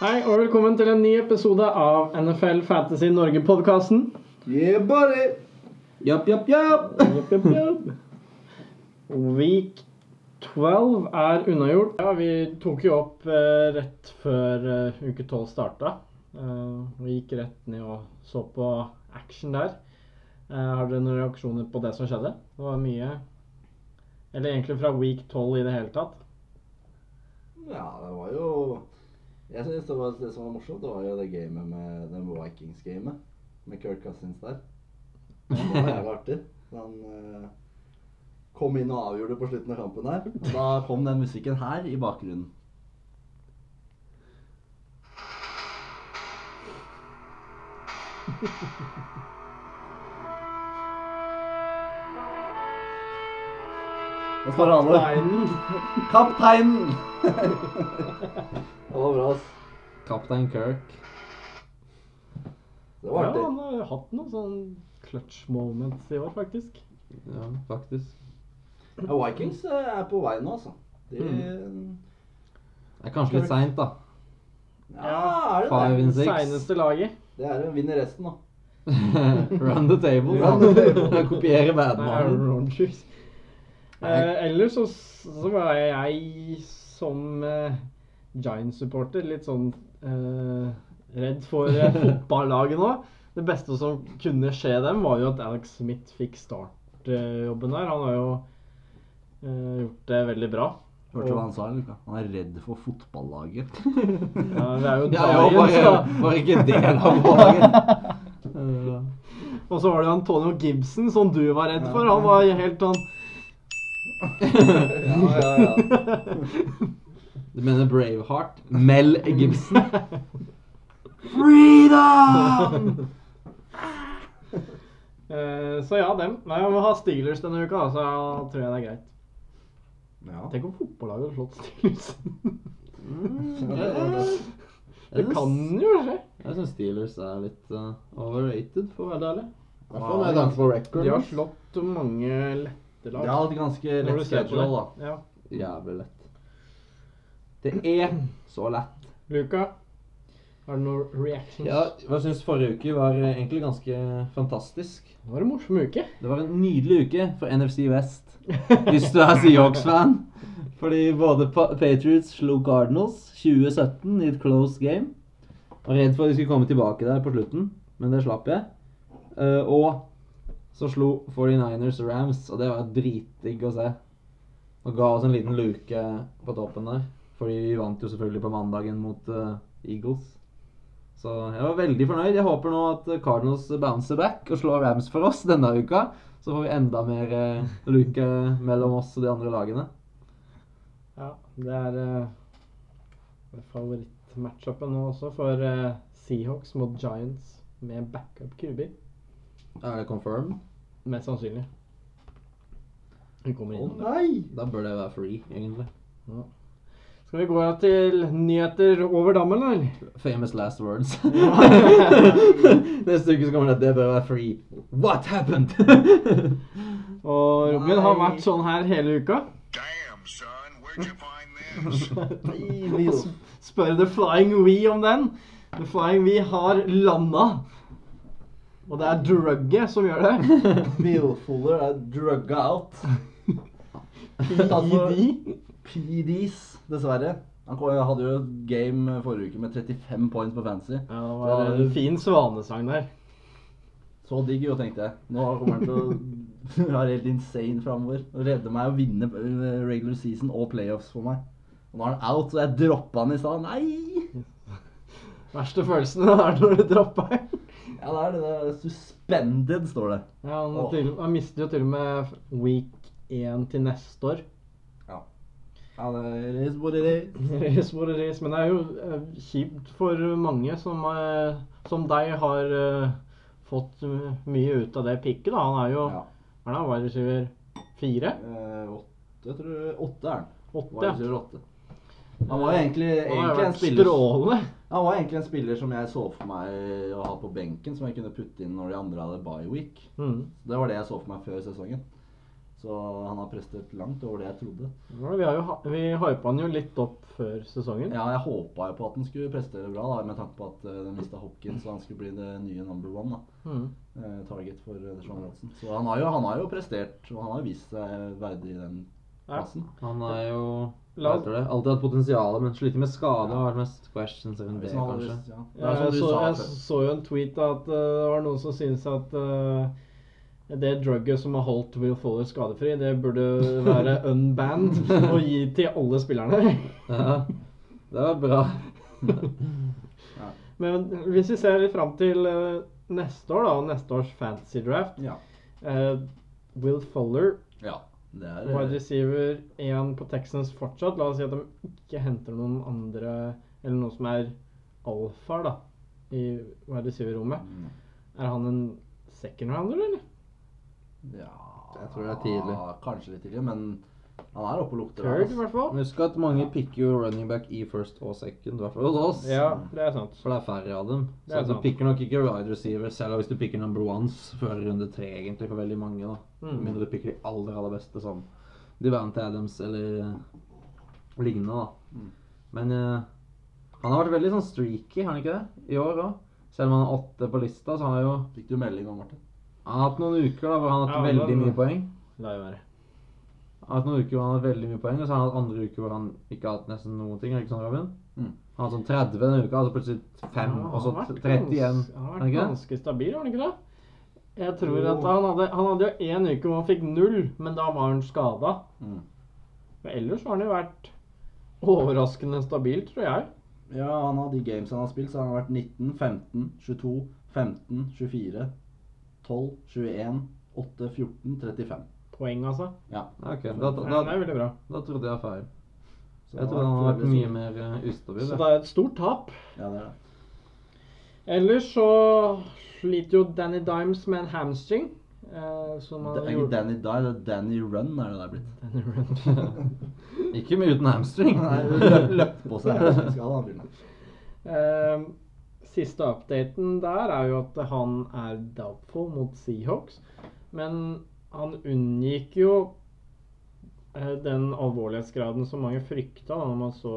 Hei og velkommen til en ny episode av NFL Fantasy Norge-podkasten. Yeah, buddy! Japp, japp, japp. Week 12 er unnagjort. Ja, vi tok jo opp eh, rett før eh, uke 12 starta. Eh, vi gikk rett ned og så på action der. Eh, har dere noen reaksjoner på det som skjedde? Det var mye Eller egentlig fra week 12 i det hele tatt. Ja, det var jo Jeg synes det, var, det som var morsomt, det var jo det gamet med det Vikings-gamet. Med Kirk Cousins der. Det var jævlig artig. Han eh, kom inn og avgjorde på slutten av kampen her. Og da kom den musikken her i bakgrunnen. Alle. Kapteinen! det var bra, ass. Kaptein Kirk. Det var Ja, han har hatt noen sånn clutch moments i år, faktisk. Ja, faktisk. Ja, Vikings eh, er på vei nå, altså. Det Det er kanskje litt seint, da. Ja, er det Five det? and. Seineste laget. Det er å vinne resten, da. Run the table. Run the table. Kopiere Det er Aaron Badmannen. Rodgers. Eh, ellers så, så var jeg som eh, Giant-supporter litt sånn eh, redd for eh, fotballaget nå. Det beste som kunne skje dem, var jo at Alex Smith fikk startjobben der. Han har jo eh, gjort det veldig bra. Hørte du hva han sa? Luka? Han er redd for fotballaget. Ja, det er jo Ja, ja, Giants, bare, da. bare ikke del av laget. Og så var det Antonio Gibson, som du var redd for. Han var helt sånn ja, ja, ja. Du mener Braveheart? Mel Gibson? Freedom! Eh, Så ja, dem. Nei, Om vi har Steelers denne uka, så tror jeg det er greit. Ja. Tenk om fotballaget hadde slått Steelers. mm, Det kan jo skje. Jeg syns Steelers er litt uh, overrated, for å være ærlig. I hvert fall med tanke på record. De har slått mange lette lag. De har hatt ganske lett schedule, da. Ja. Jævlig lett. Det er så lett. Luka, har du noen reactions? Ja, hva syns forrige uke var eh, egentlig ganske fantastisk. Det var en morsom uke. Det var en nydelig uke for NFC West. Hvis du er Seahawks-fan. Fordi både Patriots slo Cardinals 2017 i et close game. Var redd for at de skulle komme tilbake der på slutten, men det slapp jeg. Eh, og så slo 49ers Rams, og det var dritdigg å se. Og ga oss en liten luke på toppen der. Fordi vi vant jo selvfølgelig på mandagen mot uh, Eagles. Så jeg var veldig fornøyd. Jeg håper nå at Cardinals bouncer back og slår Rams for oss denne uka. Så får vi enda mer uh, luke mellom oss og de andre lagene. Ja, det er uh, favorittmatchupen nå også for uh, Seahawks mot Giants med backup QB. Er det confirmed? Mest sannsynlig. Hun kommer Å inn. nei! Da bør det være free, egentlig. Ja. Skal vi gå til nyheter over dammen, eller? Famous last words. Neste uke så kommer det at det bør være free. What happened? Og Robin har vært sånn her hele uka. Damn, son, where'd you find this? Nei, Spør The Flying We om den. The Flying We har landa. Og det er drugget som gjør det. Billfuller er drugga out. PD. PDs, dessverre. Han hadde jo et game forrige uke med 35 points på fancy. Ja, det var en fin svanesang der. Så digg jo, tenkte jeg. Nå kommer han til å være helt insane framover. Redde meg og vinne eh, regular season og playoffs for meg. Og nå er han out, så jeg droppa han i stad. Nei! Verste følelsen er når du dropper. Ja, det er det. det er suspended, står det. Ja, han, oh. til, han mister jo til og med week 1 til neste år. Ja. Ja, det is what it is. Er what it is, Men det er jo eh, kjipt for mange som, eh, som deg har eh, fått mye ut av det pikket. da. Han er jo Ja. Hva er det, wide receiver fire? Eh, åtte, tror jeg. Åtte er han. Åtte? Han var jo egentlig, egentlig en spiller strålende. Han var egentlig en spiller som jeg så for meg å ha på benken, som jeg kunne putte inn når de andre hadde bye week. Mm. Det var det jeg så for meg før sesongen. Så han har prestert langt over det jeg trodde. Ja, vi, har jo, vi hypa han jo litt opp før sesongen. Ja, jeg håpa jo på at han skulle prestere bra, da, med tanke på at uh, de mista Hopkins, så han skulle bli det nye number one. da. Mm. eh, target for uh, Sean Watson. Så han har, jo, han har jo prestert, og han har vist seg verdig i den. Plassen. Han er jo La- oss det? alltid hatt potensial, men sliter med skade. Har vært mest questions enn det, Hvis han hadde kanskje. ja. Ja, er jeg, så, jeg så jo en tweet at uh, det var noen som syntes at uh, det drugget som har holdt Will Fuller skadefri, det burde være unbanned og gi til alle spillerne. Ja, det var bra. Men hvis vi ser litt fram til uh, neste år, da, og neste års fantasy draft Ja. uh, Will Fuller, ja. Er wide receiver 1 på Texans fortsatt. La oss si at de ikke henter noen andre, eller noe som er alfa, da, i wide receiver-rommet. Mm. Er han en second rounder, eller? Ja Jeg tror det er tidlig. Kanskje litt tidlig, men han er oppe og lukter. Third, i altså. hvert fall. Husk at mange picker jo running back i first og second, i hvert fall hos oss. Ja, det er sant. For det er færre av dem. Det er Så du picker nok ikke wide receiver, selv hvis du picker number ones før runde tre, egentlig, for veldig mange. da. Mm. Mindre du picker de aller, aller beste, som Devante Adams eller uh, lignende. da. Mm. Men uh, han har vært veldig sånn streaky, har han ikke det? I år òg. Selv om han er åtte på lista, så har han jo Fikk du melding om Martin? Han har hatt noen uker da hvor han har hatt Ja, veldig mye poeng. La jo være. Han har hatt noen uker hvor han har hatt veldig mye poeng, og så har han hatt andre uker hvor han ikke har hatt nesten noen ting. ikke sånn, Robin? Mm. Han har hatt sånn 30 denne uka, altså plutselig 5, Ja, og så han har 31. Han har vært ganske stabil, har han ikke det? Jeg tror at han hadde, han hadde jo én uke hvor han fikk null, men da var han skada. Mm. Men ellers har han jo vært overraskende stabil, tror jeg. Ja, han har de games han har spilt, så har han vært 19, 15, 22, 15, 24, 12, 21, 8, 14, 35. Poeng, altså. Ja. Ok, da, da, da, det er veldig bra. da trodde jeg feil. Så Jeg trodde han hadde vært mye mer uh, ustabil. Så det er et stort tap. Ja, det er det. Ellers så sliter jo Danny Dimes med en hamstring. Eh, som Det er ikke gjorde Danny Die, det er Danny Run er det der blitt. Danny Run. Ikke mye uten hamstring. Nei, løp, løpt på seg hamstringskade, han. Eh, siste updaten der er jo at han er doubtful mot Seahawks. Men han unngikk jo eh, den alvorlighetsgraden som mange frykta da når man så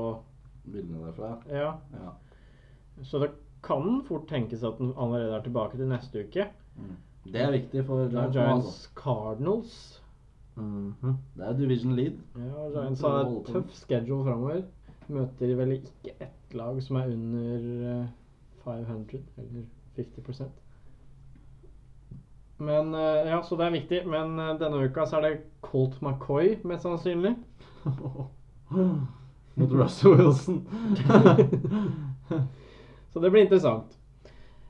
Bildene derfra, Ja. ja. Så det kan fort tenkes at han allerede er tilbake til neste uke. Mm. Det er viktig for Det er Giants. Altså. Cardinals. Mhm. Det er division lead. Ja, Giants har et tøff schedule framover. Møter vel ikke ett lag som er under eh, 500, eller 50 Men eh, Ja, så det er viktig. Men eh, denne uka så er det Colt McCoy, mest sannsynlig. Mot Russell Wilson. Så det blir interessant.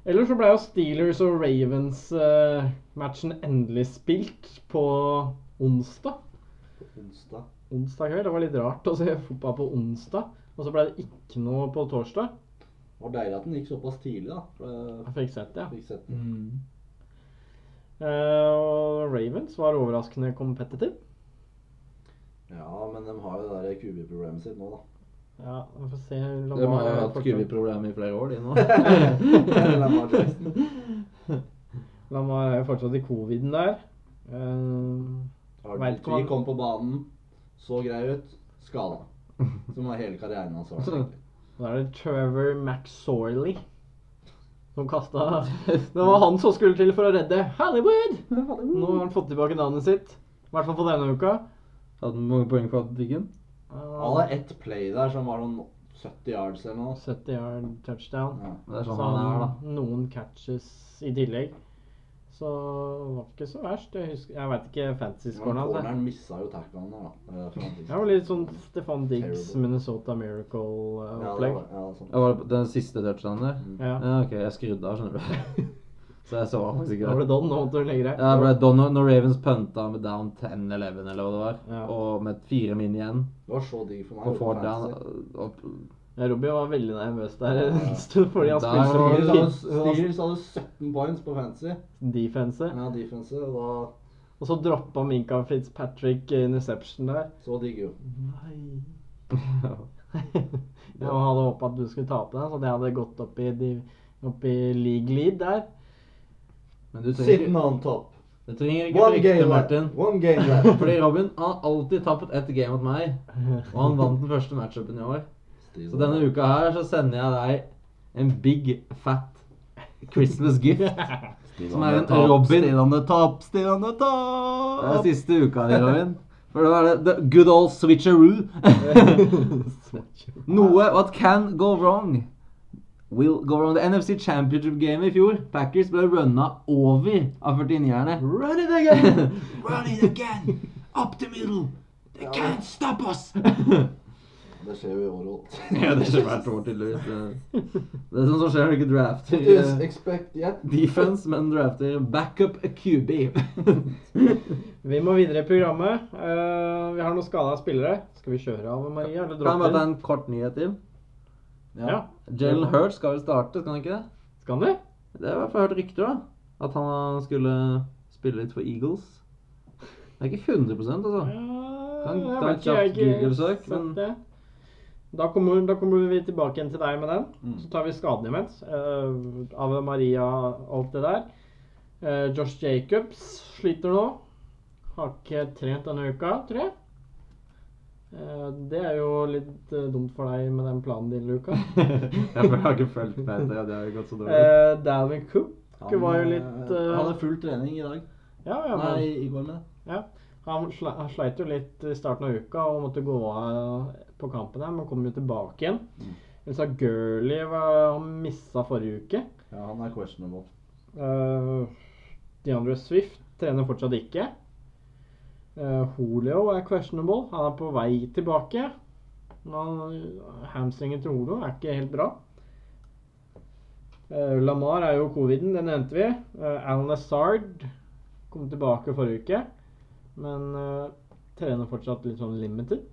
Ellers så ble jo Steelers og Ravens-matchen endelig spilt på onsdag. På onsdag. Onsdag kveld. Det var litt rart å se fotball på onsdag. Og så ble det ikke noe på torsdag. Det var deilig at den gikk såpass tidlig, da. Jeg Jeg fikk sett det, ja. fikk sett den. Mm. Eh, og Ravens var overraskende competitive. Ja, men de har jo det der QB-problemet sitt nå, da. Ja, vi får se. De har jo hatt QB-problemer i flere år, de nå. Lamar er jo fortsatt i coviden der. Uh, RG3 han- kom på banen, så grei ut, skada. Som var hele karrieren hans. Da er det Trevor McSorley som kasta Det var han som skulle til for å redde Hollywood! Nå har han fått tilbake navnet sitt. I hvert fall på denne uka. Hadde han mange poeng på diggen. Han hadde ett play der som var noen 70 yards eller noe. 70 yard touchdown. Ja. Det er Så sånn han er, da. noen catches i tillegg. Så det var ikke så verst. Jeg, husker, jeg veit ikke Men fantasy-scoren hans. Corneren missa jo tacklen der, da. Det Det var litt sånn Stefan Diggs, Minnesota Miracle-opplegg. var, ja, sånn. Var det den siste touchdownen der? Mm. Ja. Ja, ok, jeg skrudde av, skjønner du. Så jeg så faktisk ikke Da ble det. det don, nå måtte du legge deg. Ja, det ble Don når Ravens punta med down 10-11 eller hva det var, Ja. og med fire min igjen, Det var så digg for meg. og Ja, Robbie var veldig nervøs der en stund fordi han spilte så mye. Steelers hadde 17 points på fantasy. defense. Ja, defense, og da Og så droppa Minka Fitzpatrick interception der. så digg jo. Nei. Jeg hadde håpa at du skulle tape den, så det hadde gått opp i, opp i league lead der. Men du trenger Sitting on top. Du trenger ikke One game frykte. Martin. One game. Fordi Robin han har alltid tapt ett game mot meg, og han vant den første matchupen i år. Så denne uka her så sender jeg deg en big fat Christmas gift. Som er en Robin. Stillende topp, stillende Det er siste uka di, Robin. For da er det the good old switcheroo. Noe What can go wrong? Will go wrong. The NFC Championship Game i fjor. Packers ble runna over av 49erne. Run it again! Run it again! Up the middle! They can't stop us! Det skjer jo i år òg. ja, det skjer hvert år, tydeligvis. Det det er sånn som skjer når du ikke drafter eh, expect yeah. defense, men drafter backup QB. Vi må videre i programmet. Uh, vi har noen skada spillere. Skal vi kjøre av Maria, eller Kan jeg bare ta en kort nyhet til? Ja. Jalen Hurt skal vel starte, skal han ikke det? Skal han Det har i hvert fall hørt rykter, da. At han skulle spille litt for Eagles. Det er ikke 100 altså. Kan jeg ta et kjapt Google-søk, men- det. Da kommer, da kommer vi tilbake igjen til deg med den. Mm. Så tar vi skadene imens. Uh, Ave Maria, alt det der. Uh, Josh Jacobs sliter nå. Har ikke trent denne uka, tror jeg. Uh, det er jo litt dumt for deg med den planen din, Luka. jeg har ikke fulgt med etter det har jo gått så dårlig. Uh, Dalvin Cook var jo litt Han hadde full trening i dag. ja, ja, Nei, i går med det. ja. Han sleit jo litt i starten av uka og måtte gå av på kampen her, men kom jo tilbake igjen. Mm. Jeg sa Gurley var han missa forrige uke. Ja, han er questionable. Uh, DeAndre Swift trener fortsatt ikke. Uh, Julio er questionable. Han er på vei tilbake. Men hamstringen til Julio er ikke helt bra. Uh, Lamar er jo coviden, det nevnte vi. Uh, Alan Lazard kom tilbake forrige uke, men uh, trener fortsatt litt sånn limited.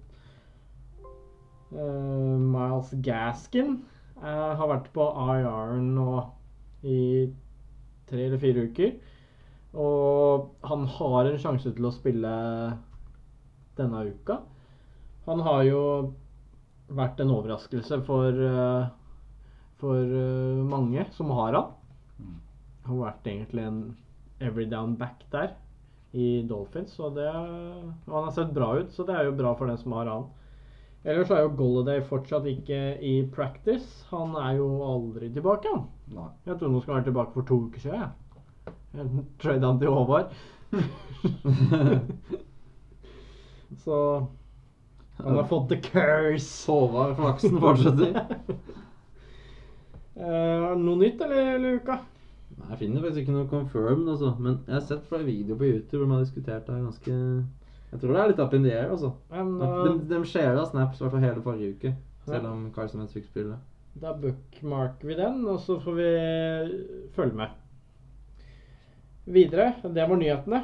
Uh, Miles Gaskin uh, har vært på IR nå i tre eller fire uker. Og han har en sjanse til å spille denne uka. Han har jo vært en overraskelse for, eh, for eh, mange som har han. Han har vært egentlig en every down back der i Dolphins. Og, det, og han har sett bra ut, så det er jo bra for den som har han. Ellers er jo Golladay fortsatt ikke i practice. Han er jo aldri tilbake, han. Nei. Jeg trodde han skulle være tilbake for to uker siden. Jeg. Jeg trade han til Håvard. Så han har fått the curse. Håvard Flaksen fortsetter. uh, noe nytt, eller, Luka? Nei, Jeg finner faktisk ikke noe confirmed, altså. Men jeg har sett flere videoer på YouTube hvor de har diskutert det ganske Jeg tror det er litt up in the air, altså. Men, At da, De, de shara snaps i hvert fall hele forrige uke. Selv om Carson Wentz fikk spille. da bookmarker vi den, og så får vi følge med. Videre. Det var nyhetene.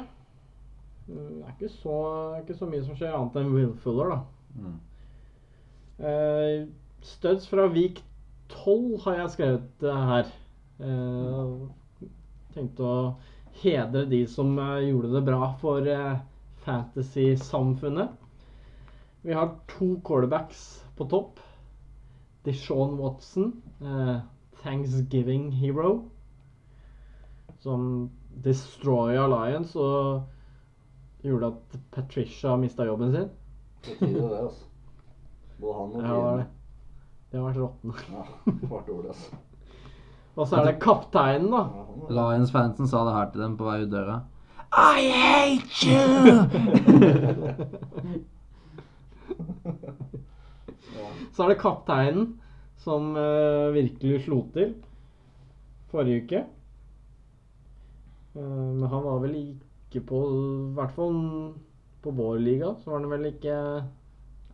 Mm, Det er ikke så, ikke så mye som skjer annet enn Will Fuller, da. Mm. Uh, studs fra Vik 12 har jeg skrevet eh, her. Uh, tenkte å hedre de som gjorde det bra for fantasy-samfunnet. Vi har to quarterbacks på topp. Deshaun Watson, eh, Thanksgiving Hero, som destroya Lions og gjorde at Patricia mista jobben sin. På tide det, altså. Både han og Ja, det var det. Det har vært råttent. Ja, det var dårlig, altså. Og så er det kapteinen, da. Lions-fansen sa det her til dem på vei ut døra. I hate you! Så er det kapteinen som uh, virkelig slo til forrige uke. Uh, men han var vel ikke på I hvert fall på vår liga, så var han vel ikke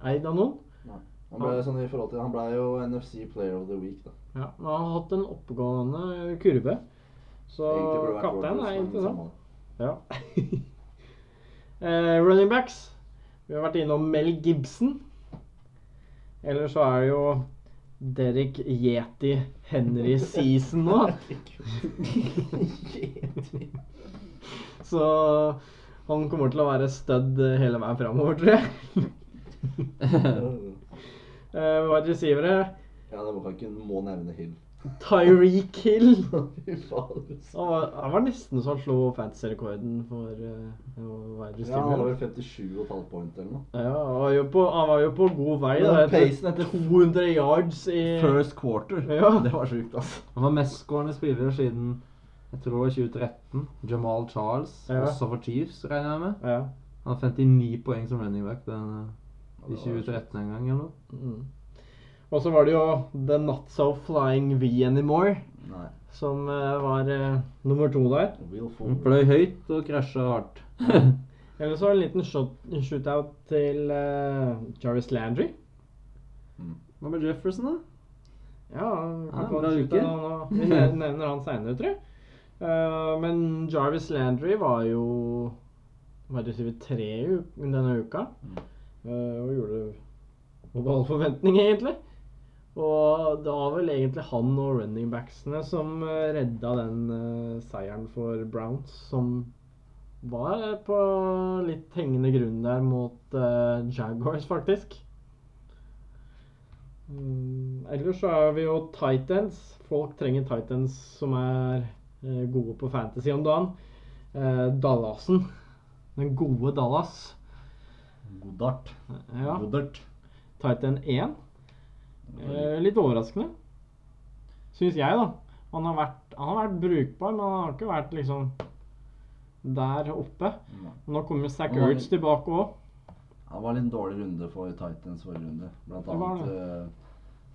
eid av noen. Han ble sånn i forhold til Han ble jo NFC Player of the Week, da. Ja, men han har hatt en oppgående kurve. Så kapteinen er interessant. Det. Ja. eh, running backs. Vi har vært innom Mel Gibson. Eller så er det jo Derek Yeti Henry Season nå. så han kommer til å være stud hele veien framover, tror jeg. Eh, Wide receivere Ja, det må ikke må nevne Hill. Tyreek Hill. Han var, han var nesten så han slo fantasy-rekorden for uh, wide Ja, han var receiver. vel 57,5 point eller noe. Ja, han var jo på, han var jo på god vei. Men Da, etter pacen etter 200 yards i First quarter. Ja. Det var sjukt, altså. Han var mestskårende spiller siden jeg tror det var 2013. Jamal Charles, Ja. også for Chiefs, regner jeg med. Ja. Han har 59 poeng som running back den, i 2013 en gang eller noe. Mm. Og så var det jo The Not So Flying V Anymore, Nei. som eh, var uh, nummer to der. Fløy høyt og krasja hardt. Eller så var det en liten shot, shootout til uh, Jarvis Landry. Hva med Jefferson, da? Ja, han Ja, bra uke. Vi nevner han seinere, tror jeg. Uh, men Jarvis Landry var jo Var receiver tre i denne uka. Mm. Eh, og gjorde over all forventning, egentlig. Og det var vel egentlig han og running backsene som eh, redda den uh, seieren for Browns, som var på litt hengende grunn der mot uh, Jaguars, faktisk. Mm, ellers så er vi jo Titans. Folk trenger Titans som er uh, gode på fantasy om dagen. Eh, Dallasen. Den gode Dallas. Godart. Ja, Godart. Titan 1. Eh, litt overraskende. Syns jeg, da. Han har, vært, han har vært brukbar, men han har ikke vært liksom der oppe. Nå kommer Zack Urge tilbake òg. Han var litt dårlig runde for Titans forrige runde. Blant annet eh,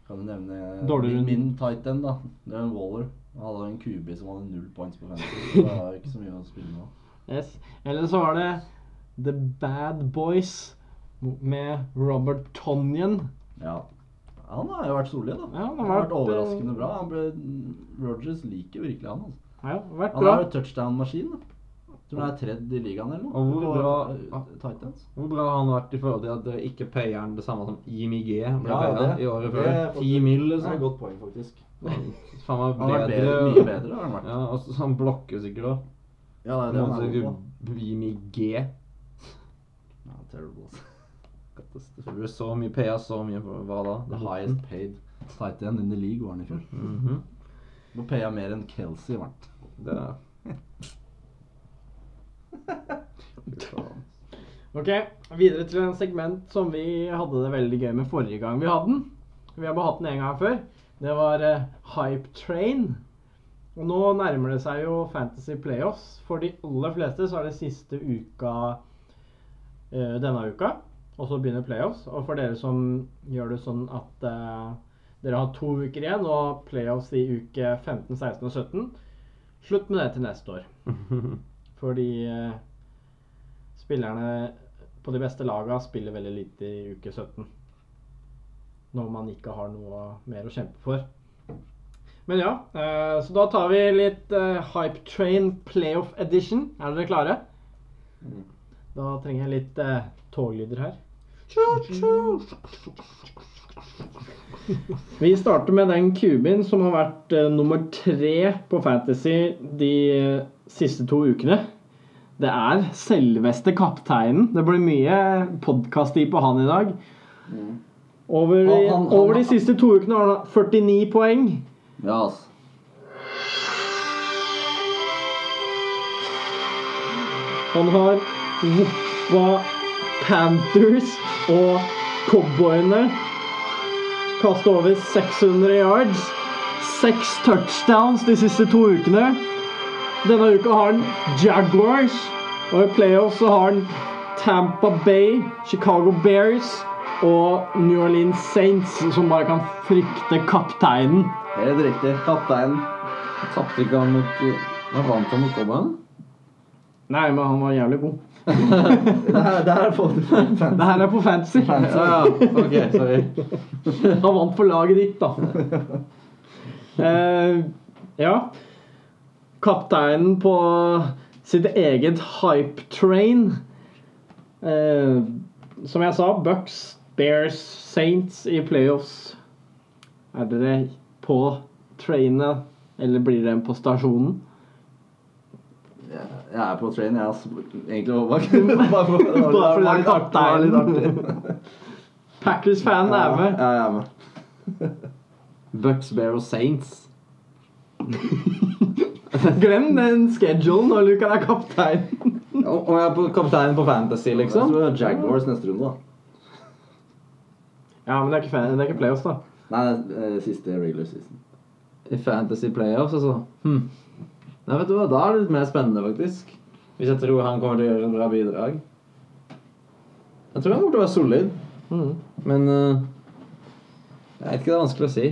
kan du nevne Dårlig min, min Titan, da. Det er en Waller. Han hadde en QB som hadde null points på 50. Så det var ikke så mye å spille med. Yes. Eller så var det The Bad Boys med Robert Tonyan. Ja. Han har jo vært solid, da. Ja, han har han har vært vært, overraskende eh, bra. Han ble, Rogers liker virkelig han. Altså. Ja, vært Han bra. er jo touchdown-maskin. Tror han er tredd i ligaen eller noe. Og hvor bra- eh, Titans. Hvor bra har han vært i forhold til at det ikke payer han det samme som Jimmy G ble Ja, det- i året før? Ti 10 mil, liksom. godt poeng, faktisk. Faen meg Han har vært bedre. bedre, mye bedre. har han vært. Ja, og så han blokker sikkert òg. Ja, det er det han er god på. Jimmy G. Ja, terrible. altså. Katastrofe. Du så mye PA, så mye hva da? The highest paid tight end in the league var han i fjor. Mm payer jeg mer enn Kelsey, var. Det er Ok, videre til en segment som vi hadde det veldig gøy med forrige gang vi hadde den. Vi har bare hatt den en gang før. Det var uh, Hype Train. Og nå nærmer det seg jo Fantasy Playoffs. For de aller fleste så er det siste uka uh, denne uka. Og så begynner playoffs. Og for dere som gjør det sånn at uh, dere har to uker igjen og playoffs i uke 15, 16 og 17, slutt med det til neste år. Fordi uh, spillerne på de beste laga spiller veldig lite i uke 17. Når man ikke har noe mer å kjempe for. Men ja, uh, så da tar vi litt Hype Train Playoff Edition. Er dere klare? Mm. Da trenger jeg litt toglyder her. Vi starter med den kuben som har vært uh, nummer tre på Fantasy de uh, siste to ukene. Det er selveste kapteinen. Det blir mye podkast-tid på han i dag. Over, Han- han- han- over de siste to ukene har han 49 poeng. Ja, altså. Han har Woppa Panthers og Cowboyene. kaste over 600 yards. Seks touchdowns de siste to ukene. Denne uka har han Jaguars. Og i playoffs så har han Tampa Bay, Chicago Bears og New Orleans Saints, som bare kan frykte kapteinen. Helt riktig. Kaptein. Tapte ikke han mot Hva vant han mot Cowboyen? Nei, men han var jævlig god. Det her, det her får du Det her er på fantasy. Ja, ja. Ok, sorry. Han vant for laget ditt, da. Uh, ja. Kapteinen på sitt eget hype train. Uh, som jeg sa, Bucks, Bears, Saints i playoffs. Er dere på trainet, eller blir dere på stasjonen? Jeg er på train, jeg. Altså. Egentlig bare, bare for, var- Bare fordi det er litt det var litt artig. artig. Packers-fanen er med. Ja, jeg er med. Bucks, Bear og Saints. Glem den schedulen når Lukan er kaptein. Om jeg er på kaptein på Fantasy, liksom? Jeg tror Jaguars neste runde, da. Ja, men det er ikke, fan- det er ikke playoffs, da. Nei, det er siste regular season. I Fantasy Playoffs, altså. Hm. Nei, vet du hva, da er det litt mer spennende, faktisk. Hvis jeg tror han kommer til å gjøre et bra bidrag. Jeg tror han kommer til å være solid, Mm. men uh, Jeg vet ikke, det er vanskelig å si.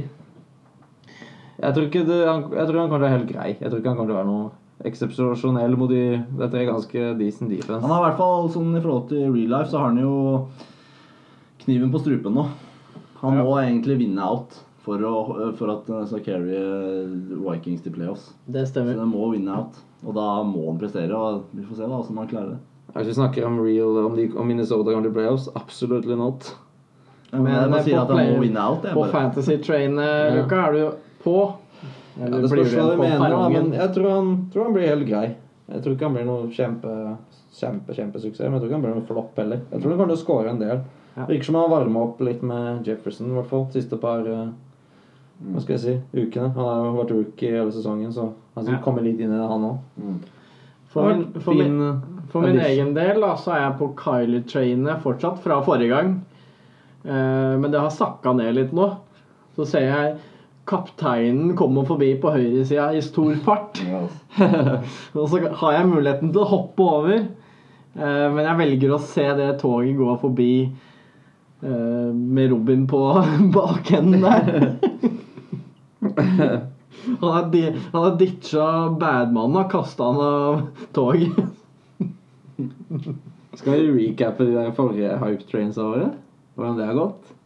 Jeg tror, ikke det, han, jeg tror han kommer til å være helt grei. Jeg tror ikke han kommer til å være noe eksepsjonell mot de Dette er ganske decent defense. Han har i hvert fall, sånn i forhold til real life, så har han jo kniven på strupen nå. Han Ja. må egentlig vinne out for, å, for at den skal carry Vikings til playoffs. Det Så den må vinne out. Og da må han prestere, og vi får se da hvordan han klarer det. Hvis vi snakker om real, om, de, om Minnesota kommer til playoffs, absolutely not. Men, Men, jeg eh, sier at han må vinne out. Jeg På. Fantasy Train, eh, Ja. Luka, er du på? Ja, det spørs hva du mener, da, men jeg tror han, tror han blir helt grei. Jeg tror ikke han blir noe kjempe, kjempe, kjempesuksess, men jeg tror ikke han blir noe flopp heller. Jeg tror han kommer til å skåre en del. Ja. Virker som han har varma opp litt med Jefferson, i hvert fall. Siste par eh, hva skal jeg si, ukene. Han har jo vært rookie hele sesongen, så han skal Ja. komme litt inn i det, han òg. Mm. For min, for min, For min egen del da, så er jeg på Kylie-trainet fortsatt fra forrige gang. Eh, men det har sakka ned litt nå. Så ser jeg kapteinen komme forbi på høyresida i stor fart. Altså. Og så har jeg muligheten til å hoppe over. Eh, men jeg velger å se det toget gå forbi eh, med Robin på bakenden der. Han har, di han har ditcha badmannen og kasta han av toget. Skal vi recappe de der forrige hype trains-året? Hvordan det har gått?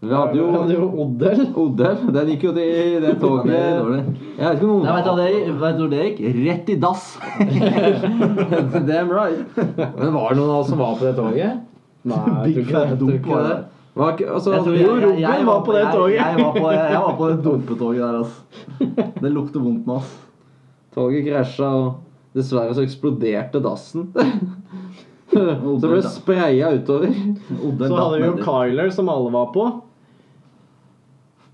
Vi hadde jo Vi hadde jo Oddel. Odell. Den gikk jo til det toget Det. Jeg vet ikke om Nei, vet du det? Vet du det gikk? Rett i dass! Damn right. Men var det noen av oss som var på det toget? Nei, jeg tror ikke det. Var altså, Jeg tror jo, jeg, jeg, jeg, var på det toget. Jeg, var på, jeg var på det dumpetoget der, altså. Det lukter vondt nå, ass. Toget krasja, og dessverre så eksploderte dassen. så ble det spraya utover. Så hadde vi jo. Kyler, som alle var på.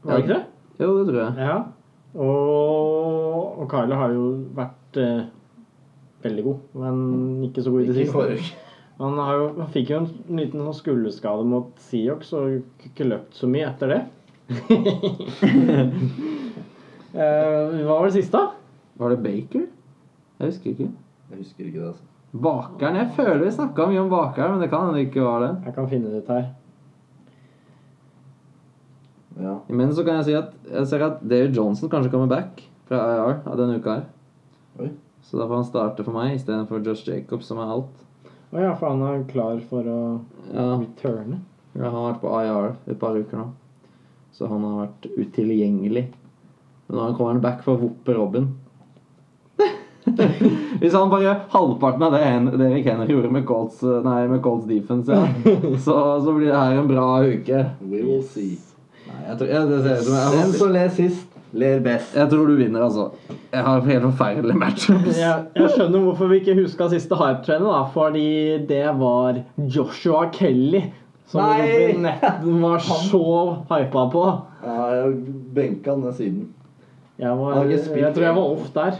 Var det ikke det? Jo, det tror jeg. Ja. Og, og Kyler har jo vært eh, veldig god, men ikke så god i det siste. Han, har jo, han fikk jo en liten sånn skulderskade mot Seahawks og ikke løpt så mye etter det. uh, hva var det siste? Var det Baker? Jeg husker ikke. Jeg husker ikke det, altså. Bakeren? Jeg føler vi snakka mye om bakeren, men det kan hende det ikke var det. Jeg kan finne det ut her. Ja. Men så kan jeg si at jeg ser at David Johnson kanskje kommer back fra IR av denne uka her. Oi. Så da får han starte for meg istedenfor Josh Jacobs, som er out. Å ja, for han er klar for å Ja, returne. ja, han har vært på IR et par uker nå. Så han har vært utilgjengelig. Men nå kommer han back for å voppe Robin. Hvis han bare gjør halvparten av det Erik Henner Henry gjorde med Colts, nei, med Colts defense, ja, så, så blir det her en bra uke. We will see. Nei, jeg tror, jeg, det ser ut som jeg, Den jeg, som ler best. jeg tror du vinner, altså. Jeg har helt forferdelige matchups. Jeg, jeg skjønner hvorfor vi ikke huska siste hype-trenet, da. Fordi det var Joshua Kelly. Som Nei! Robin var så hypa på. Ja, jeg benka den siden. Jeg, var, spilt jeg tror jeg var off der.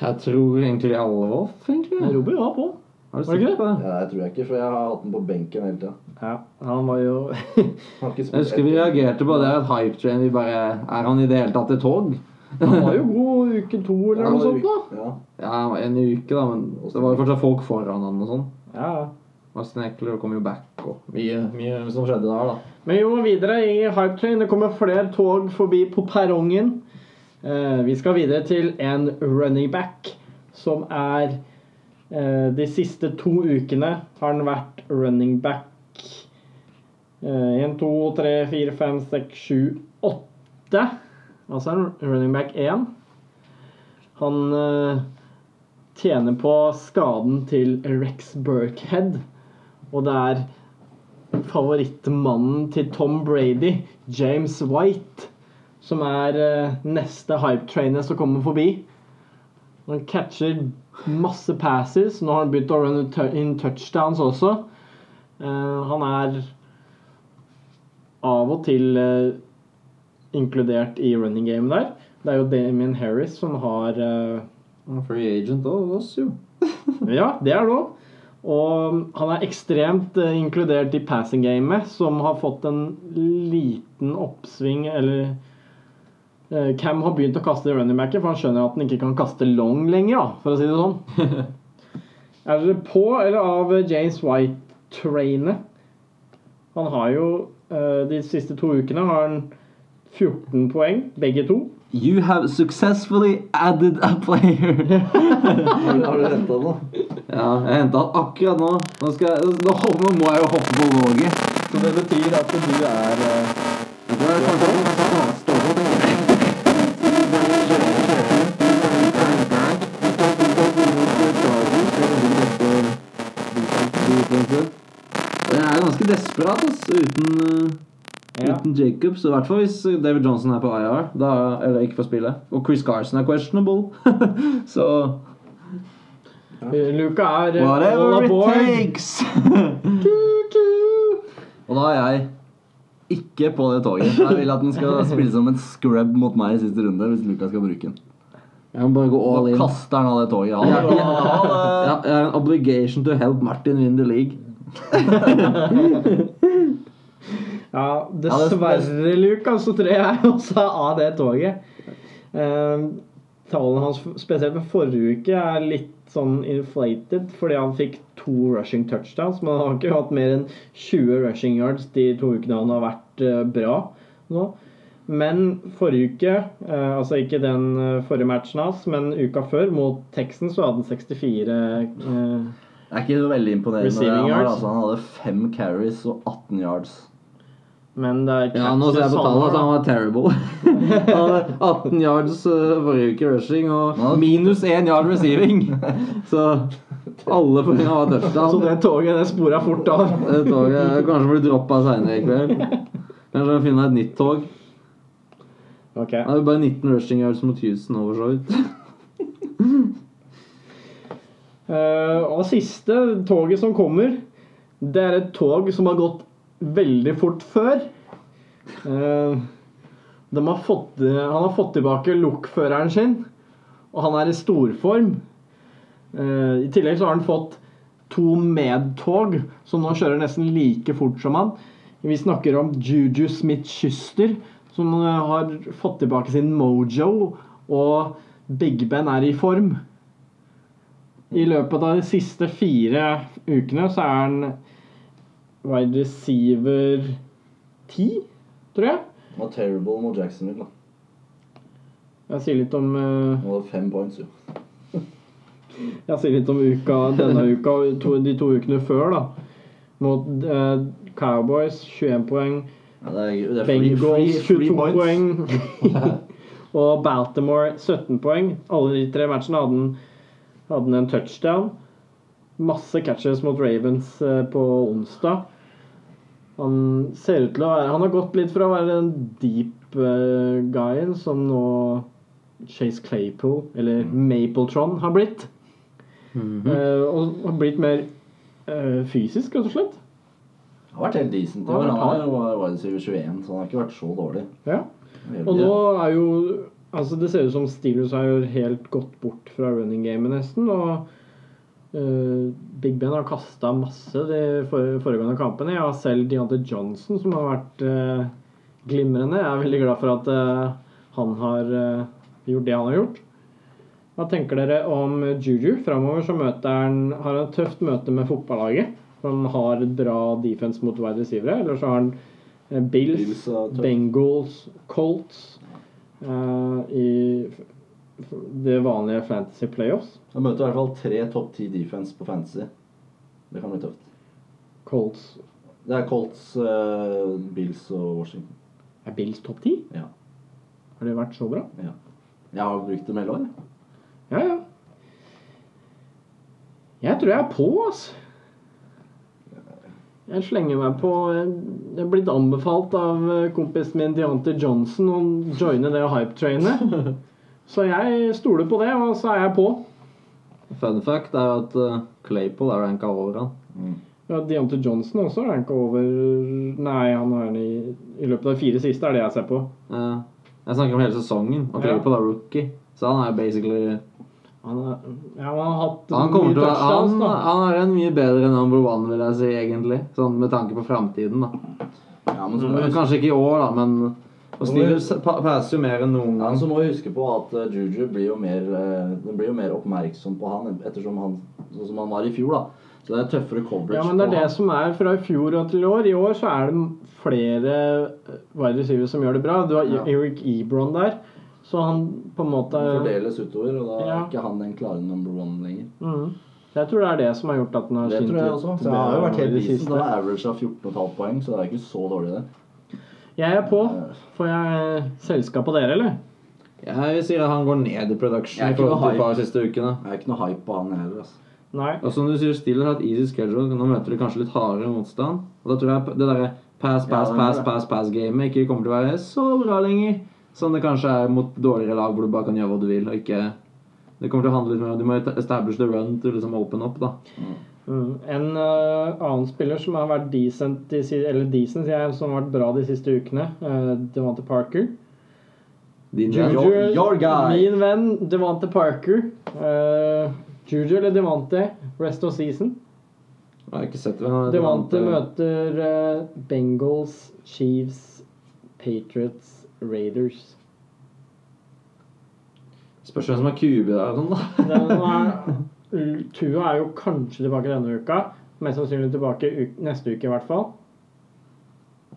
Jeg tror egentlig alle var off, egentlig. Robin var på. Har du Var det ikke det? Ja, jeg tror jeg ikke, for jeg har hatt den på benken hele tida. Ja, han var jo Jeg husker vi reagerte på det at hype train vi bare Er han i det hele tatt et tog? Han var jo god uke to eller noe sånt, da. Ja. Ja, en uke, da, men det var jo fortsatt folk foran han og sånn. Ja. Austin Eckler kom jo back og mye, mye som skjedde der, da. Men vi må videre i hype train. Det kommer flere tog forbi på perrongen. Eh, vi skal videre til en running back som er De siste to ukene har han vært running back én, to, tre, fire, fem, seks, sju, åtte. Altså en running back én. Han eh, tjener på skaden til Rex Burkhead, og det er favorittmannen til Tom Brady, James White, som er eh, neste hype-trainer som kommer forbi. Han catcher masse passes. Nå har han begynt å runne in touchdowns også. Eh, han er av og til eh, inkludert i running game der. Det er jo Damien Harris som har uh, Free agent òg, oss jo. Ja, det er det òg. Og han er ekstremt inkludert i passing gamet, som har fått en liten oppsving, eller Cam har begynt å kaste running backer, for han skjønner at han ikke kan kaste long lenger, da, for å si det sånn. er dere på eller av James White-trainet? Han har jo eh, De siste to ukene har han 14 poeng, begge to. You have successfully added a player. Har du- henta den nå? ja, jeg henta den akkurat nå. Nå, skal jeg, nå, må jeg jo hoppe på våget. Så det betyr at du er eh, ganske desperat altså, uten, eh, Ja. uten Jacobs. I hvert fall hvis David Johnson er på IR, da, eller ikke får spille. Og Chris Carson er questionable. Så Luka er eh, whatever it aboard. takes. Og da er jeg ikke på det toget. Jeg vil at den skal spille som en scrub mot meg i siste runde hvis Luka skal bruke den. Jeg må bare gå all Da in. kaster han av det toget. Ja, Ja, ja, ja, jeg har en obligation to help Martin win the league. Ja, dessverre, Lukas, så tror jeg også av det toget. Um, tallene hans, spesielt med forrige uke, er litt sånn inflated fordi han fikk to rushing touchdowns. Men han har ikke hatt mer enn 20 rushing yards de to ukene han har vært uh, bra nå. Men forrige uke, eh, altså ikke den eh, forrige matchen hans, men uka før, mot Texans, så hadde han 64 eh, Det er ikke så veldig imponerende. Det. Han, har, altså, han hadde fem carries og 18 yards. Men det er Ja, nå ser jeg på tallet at han var terrible. Han hadde 18 yards eh, forrige uke rushing og minus 1 yard receiving. Så alle poengene var da. Så det toget det spora fort av. Det toget kanskje blir droppa seinere i kveld. Kanskje jeg finner et nytt tog. Ok. Det er bare 19 rushing yards mot Houston over så vidt. Eh, og siste toget som kommer, det er et tog som har gått veldig fort før. Eh, har fått, han har fått tilbake lokføreren sin, og han er i storform. Eh, I tillegg så har han fått to medtog som nå kjører nesten like fort som han. Vi snakker om Juju Smith-Schuster, som har fått tilbake sin mojo, og Big Ben er i form. I løpet av de siste fire ukene så er han wide receiver 10, tror jeg. Han var terrible mot Jacksonville. da. Jeg sier litt om eh, Han hadde fem points, jo. Jeg sier litt om uka, denne uka og to, de to ukene før, da. Mot uh, Cowboys 21 poeng, Ja, det er, det er Bengals free, free 22 poeng og Baltimore 17 poeng. Alle de tre matchene hadde han, hadde han en touchdown. Masse catches mot Ravens eh, på onsdag. Han ser ut til å være Han har gått litt fra å være den deep eh, guyen som nå Chase Claypool, eller Mapletron, har blitt. Eh, og har blitt mer eh, fysisk, rett og slett. Han har vært helt decent. Ja, Han har wide receiver 21, så han har ikke vært så dårlig. Ja. Og nå er jo Altså, det ser ut som Steelers har helt gått bort fra running gamet, nesten. Og uh, Big Ben har kasta masse de for, foregående kampene. Jeg har selv Deontay Johnson, som har vært uh, glimrende. Jeg er veldig glad for at uh, han har gjort det han har gjort. Hva tenker dere om Juju? Framover så møter han har han et tøft møte med fotballaget. Han har et bra defense mot wide receivere. Eller så har han Bills, Bills. Bengals, Colts i det vanlige Fantasy Playoffs. Han møter i hvert fall tre topp ti defense på fantasy. Det kan bli tøft. Colts Det er Colts, eh, Bills og Washington. Er Bills topp ti? Ja. Har det vært så bra? ja. Jeg har brukt dem hele året. Ja, ja. Jeg tror jeg er på, altså. Jeg slenger meg på Jeg er blitt anbefalt av eh, kompisen min Deontay Johnson å joine det hype-trainet. Så jeg stoler på det, og så er jeg på. Fun fact er at eh, Claypool er ranka over han. Ja, Deontay Johnson også er ranka over Nei, han har den i, i løpet av de fire siste, er det jeg ser på. Ja. Jeg snakker om hele sesongen. Og Ja. Claypool er rookie. Så han er basically Han, er, ja, han har Han kommer til å han, han er en mye bedre number one, vil jeg si, egentlig. Sånn med tanke på framtiden, da. Ja, men så Men Kanskje ikke i år, da, men Og Steelers passer jo mer enn noen ja, så må vi huske på at uh, Juju blir jo mer uh, Den blir jo mer oppmerksom på han ettersom han Sånn som han var i fjor, da. Så det er tøffere coverage Ja, men det er det han. som er fra i fjor og til i år. I år så er det flere eh, wide receivers som gjør det bra. Du har Ja. Eric Ebron der, så han på en måte Han fordeles utover, og da Ja. er ikke han den klare number one lenger. Mm. Jeg tror det er det som har gjort at den har Det tror jeg også. Så det har jo vært helt decent. siste. Han har average av 14,5 poeng, så det er ikke så dårlig, det. Jeg er på. Får jeg selskap av dere, eller? Jeg vil si at han går ned i production Jeg er i ikke noe forhold til de siste ukene. Jeg er ikke noe hype på han heller, altså. Nei. Og som du sier, Steeler har et easy schedule. Nå møter de kanskje litt hardere motstand. Og da tror jeg det derre pass, Ja, pass, pass, pass, pass-gamet ikke kommer til å være så bra lenger. Som det kanskje er mot dårligere lag hvor du bare kan gjøre hva du vil. og ikke... Det kommer til å handle litt mer om Du må establish the run til liksom open up, da. Mm. En uh, annen spiller som har vært decent, de, eller decent jeg, som har vært bra de siste ukene, uh, Devante Parker. Din Juju. Your- your guy. Min venn Devante Parker. Uh, Juju eller Devante, rest of season. Jeg har ikke sett hvem er. Devante møter uh, Bengals, Chiefs, Patriots, Raiders. Spørs hvem som er QB der. og Sånn, da. Er, Tua er jo kanskje tilbake denne uka. Mest sannsynlig tilbake u neste uke, i hvert fall.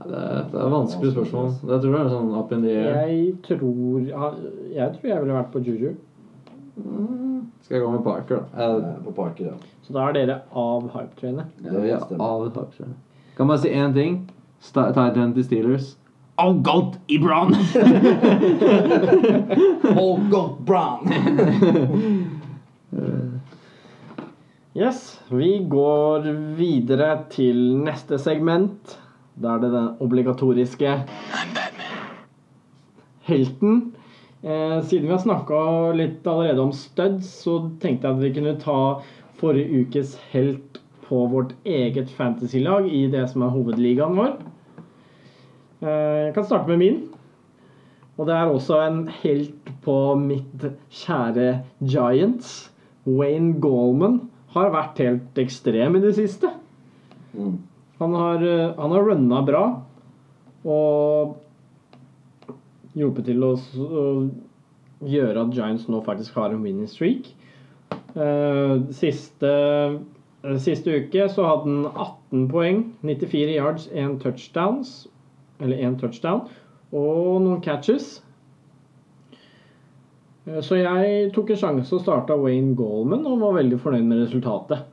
Det er, det er vanskelig spørsmål. Det tror jeg er sånn up in the air. Jeg tror Jeg tror jeg ville vært på Juju. Skal jeg gå med Parker, da? Jeg, Eh, På Parker, ja. Så da er dere av hype-trainet. vil av hypetrainet. Kan bare si én ting. End til Steelers. Oh, i Ibran! Oh, God, Brown! Yes, vi går videre til neste segment. Da er det den obligatoriske helten. Eh, siden vi har snakka litt allerede om studs, så tenkte jeg at vi kunne ta forrige ukes helt på vårt eget fantasylag i det som er hovedligaen vår. Eh, jeg kan starte med min. Og det er også en helt på mitt kjære Giants. Wayne Gallman har vært helt ekstrem i det siste. Mm. Han har, eh, han har runna bra og hjulpet til å, å gjøre at Giants nå faktisk har en winning streak. Eh, siste, siste uke så hadde han 18 poeng, 94 yards, 1 touchdowns, eller én touchdown, og noen catches. Eh, Så jeg tok en sjanse og starta Wayne Goldman og var veldig fornøyd med resultatet.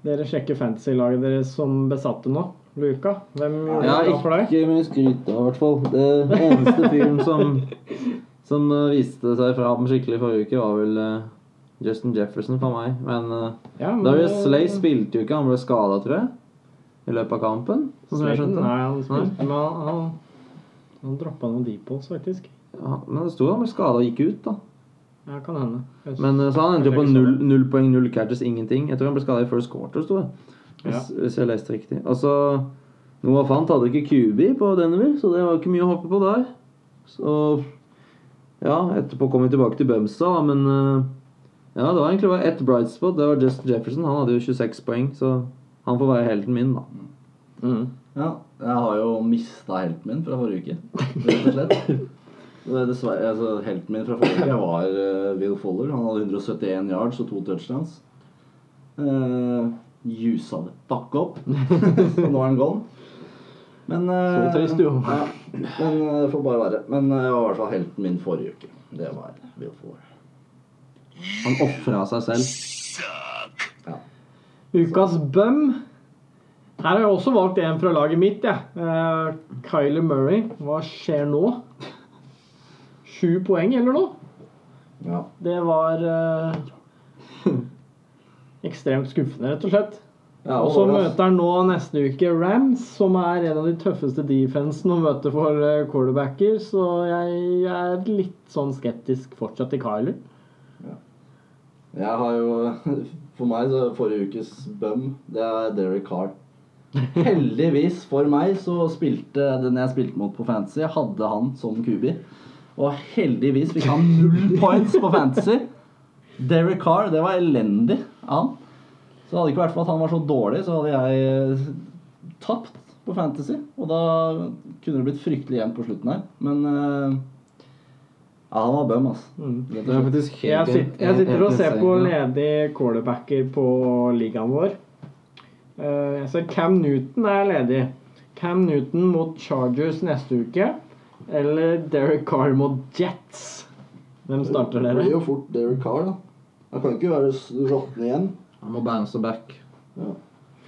Dere sjekker fantasy-laget deres som besatte nå. Luka, hvem gjorde Ja, det for deg? ikke mye skryt av, i hvert fall. Det eneste fyren som, som uh, viste seg fram skikkelig forrige uke, var vel uh, Justin Jefferson for meg. Men Ja, men, Darius eh, Slay spilte jo ikke, han ble skada, tror jeg. I løpet av kampen. Sånn som jeg skjønte. Nei, han spilte, men han, han, han droppa noen deep balls, faktisk. Ja, men det sto han ble skada og gikk ut, da. Ja, kan hende. Men uh, så han endte jo på null, null poeng, null catches, ingenting. Jeg tror han ble skada i first quarter, sto det. Hvis, hvis jeg leste riktig. Altså, Noah Fant hadde ikke QB på Denver, så det var ikke mye å hoppe på der. Så Ja, etterpå kom vi tilbake til Bømsa, men uh, Ja, det var egentlig bare ett bright spot. Det var Justin Jefferson. Han hadde jo 26 poeng, så han får være helten min, da. Mm. Ja, jeg har jo mista helten min fra forrige uke, rett og slett. Det er dessverre, altså, helten min fra forrige uke var uh, Will Foller. Han hadde 171 yards og to touchdowns. Uh, Jusa det bakke opp. Så nå er han gone. Men uh, Så trist, jo. Ja, men eh, det får bare være. Men jeg var i hvert fall helten min forrige uke. Det var Will Foller. Han ofra seg selv. Suck. Ukas bum. Her har jeg også valgt en fra laget mitt. Ja. Uh, Kyler Murray. Hva skjer nå? Sju poeng eller noe? Ja. Det var uh, ekstremt skuffende, rett og slett. Ja, Og så møter han nå neste uke Rams, som er en av de tøffeste defensene å møte for eh, quarterbacker. Så jeg er litt sånn skeptisk fortsatt til Kyler. Jeg har jo For meg så forrige ukes bum, det er Derek Carr. Heldigvis for meg så spilte den jeg spilte mot på Fantasy, hadde han som kubi. Og heldigvis fikk han null points på Fantasy. Derek Carr, det var elendig av han. Så hadde det ikke vært for at han var så dårlig, så hadde jeg eh, tapt på Fantasy. Og da kunne det blitt fryktelig jevnt på slutten her. Men eh, ja, han var bum, altså. Mm. Jeg sitter, jeg sitter og ser på ledige quarterbacker på ligaen vår. Eh, Jeg ser Cam Newton er ledig. Cam Newton mot Chargers neste uke. Eller Derek Carr mot Jets. Hvem starter dere? Det blir jo fort Derek Carr, da. Han kan ikke være råtten igjen. Han må bounce back. Ja.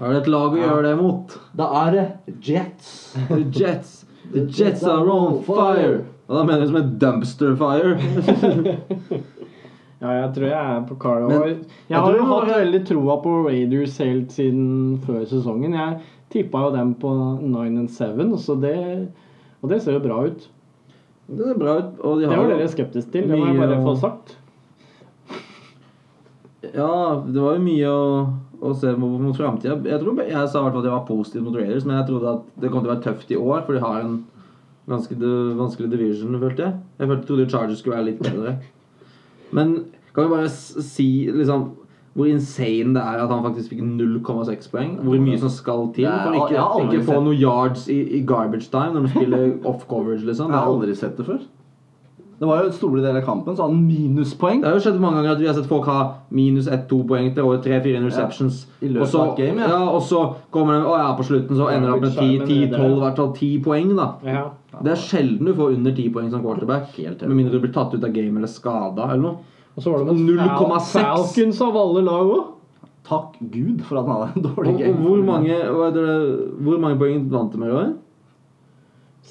Er det et lag å gjøre det mot? Da er det Jets. The Jets. The Jets are on fire. Og da mener du som et dumpster fire. Ja, jeg tror jeg er på Carr. Men- jeg jeg har jo hatt veldig troa på Raiders helt siden før sesongen. Jeg tippa jo dem på 9 and 7, så det, og det ser jo bra ut. Det ser bra ut. Og de har Det var dere skeptiske til, det må jeg bare få sagt. Ja, det var jo mye å, å se mot, mot framtida. Jeg jeg sa i hvert fall at jeg var positiv mot Raiders, men jeg trodde at det kom til å være tøft i år, for de har en ganske de, vanskelig division, følte jeg. Jeg følte, trodde Chargers skulle være litt bedre. Men kan vi bare si liksom hvor insane det er at han faktisk fikk 0,6 poeng? Hvor mye som skal til for ikke, ikke få noen yards i, i garbage time når man spiller off coverage, liksom. Jeg har aldri sett det før. Det var jo store del av kampen, så hadde han minuspoeng. Det har jo skjedd mange ganger at vi har sett folk ha minus 1-2 poeng til over 3-4 interceptions. I løpet av et game, ja. ja. Og så kommer de, å ja, på slutten så ender det opp med 10-12, i hvert fall 10 poeng, da. Ja. Det er sjelden du får under 10 poeng som quarterback. Helt. Med mindre du blir tatt ut av game eller skada eller noe. Og så var det med 0,6. Falcons av alle lag òg. Takk Gud for at han hadde en dårlig og game. hvor, mange, det, hvor mange poeng vant de med i år?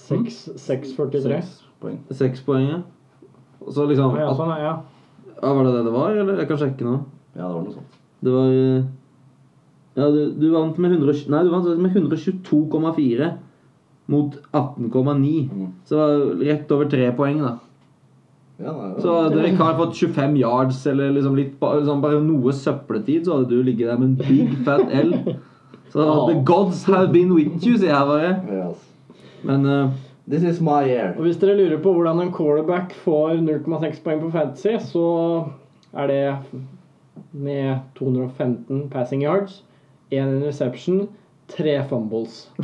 6-43. Seks poeng. Seks poeng, ja. Og så liksom Ja, sånn, ja. ja, Var det det det var, eller? Jeg kan sjekke nå. Ja, det var noe sånt. Det var eh, Ja, du, du vant med 100, Nei, du vant med 122,4 mot 18,9. Mm. Så det var rett over tre poeng, da. Ja, nei, Så hadde Derek Carr fått 25 yards eller liksom litt, liksom bare noe søppeltid, så hadde du ligget der med en big fat L. Så the gods have been with you, sier jeg bare. Ja. Men eh, This is my year. Og hvis dere lurer på hvordan en quarterback får 0,6 poeng på fantasy, så er det med 215 passing yards, én interception, tre fumbles.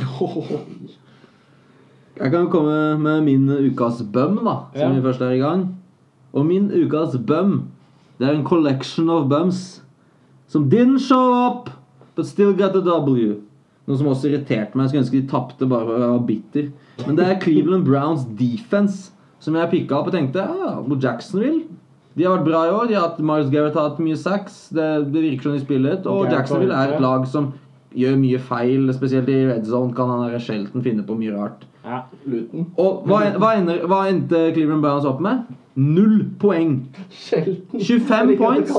jeg kan jo komme med min ukas bum, da, Ja. som vi først er i gang. Og min ukas bum, det er en collection of bums som didn't show up, but still got a W. Noe som også irriterte meg. Jeg skulle ønske de tapte bare for å var bitter. Men det er Cleveland Browns defense som jeg pikka opp og tenkte ja, mot Jacksonville. De har vært bra i år. De har hatt, Miles Garrett har hatt mye sacks. Det, det virker som de spiller ut. Og Jacksonville er et lag som gjør mye feil. Spesielt i red zone kan han der Shelton finne på mye rart. Ja. luten. Og hva, hva, ender, hva endte Cleveland Browns opp med? Null poeng. Shelton. 25 points.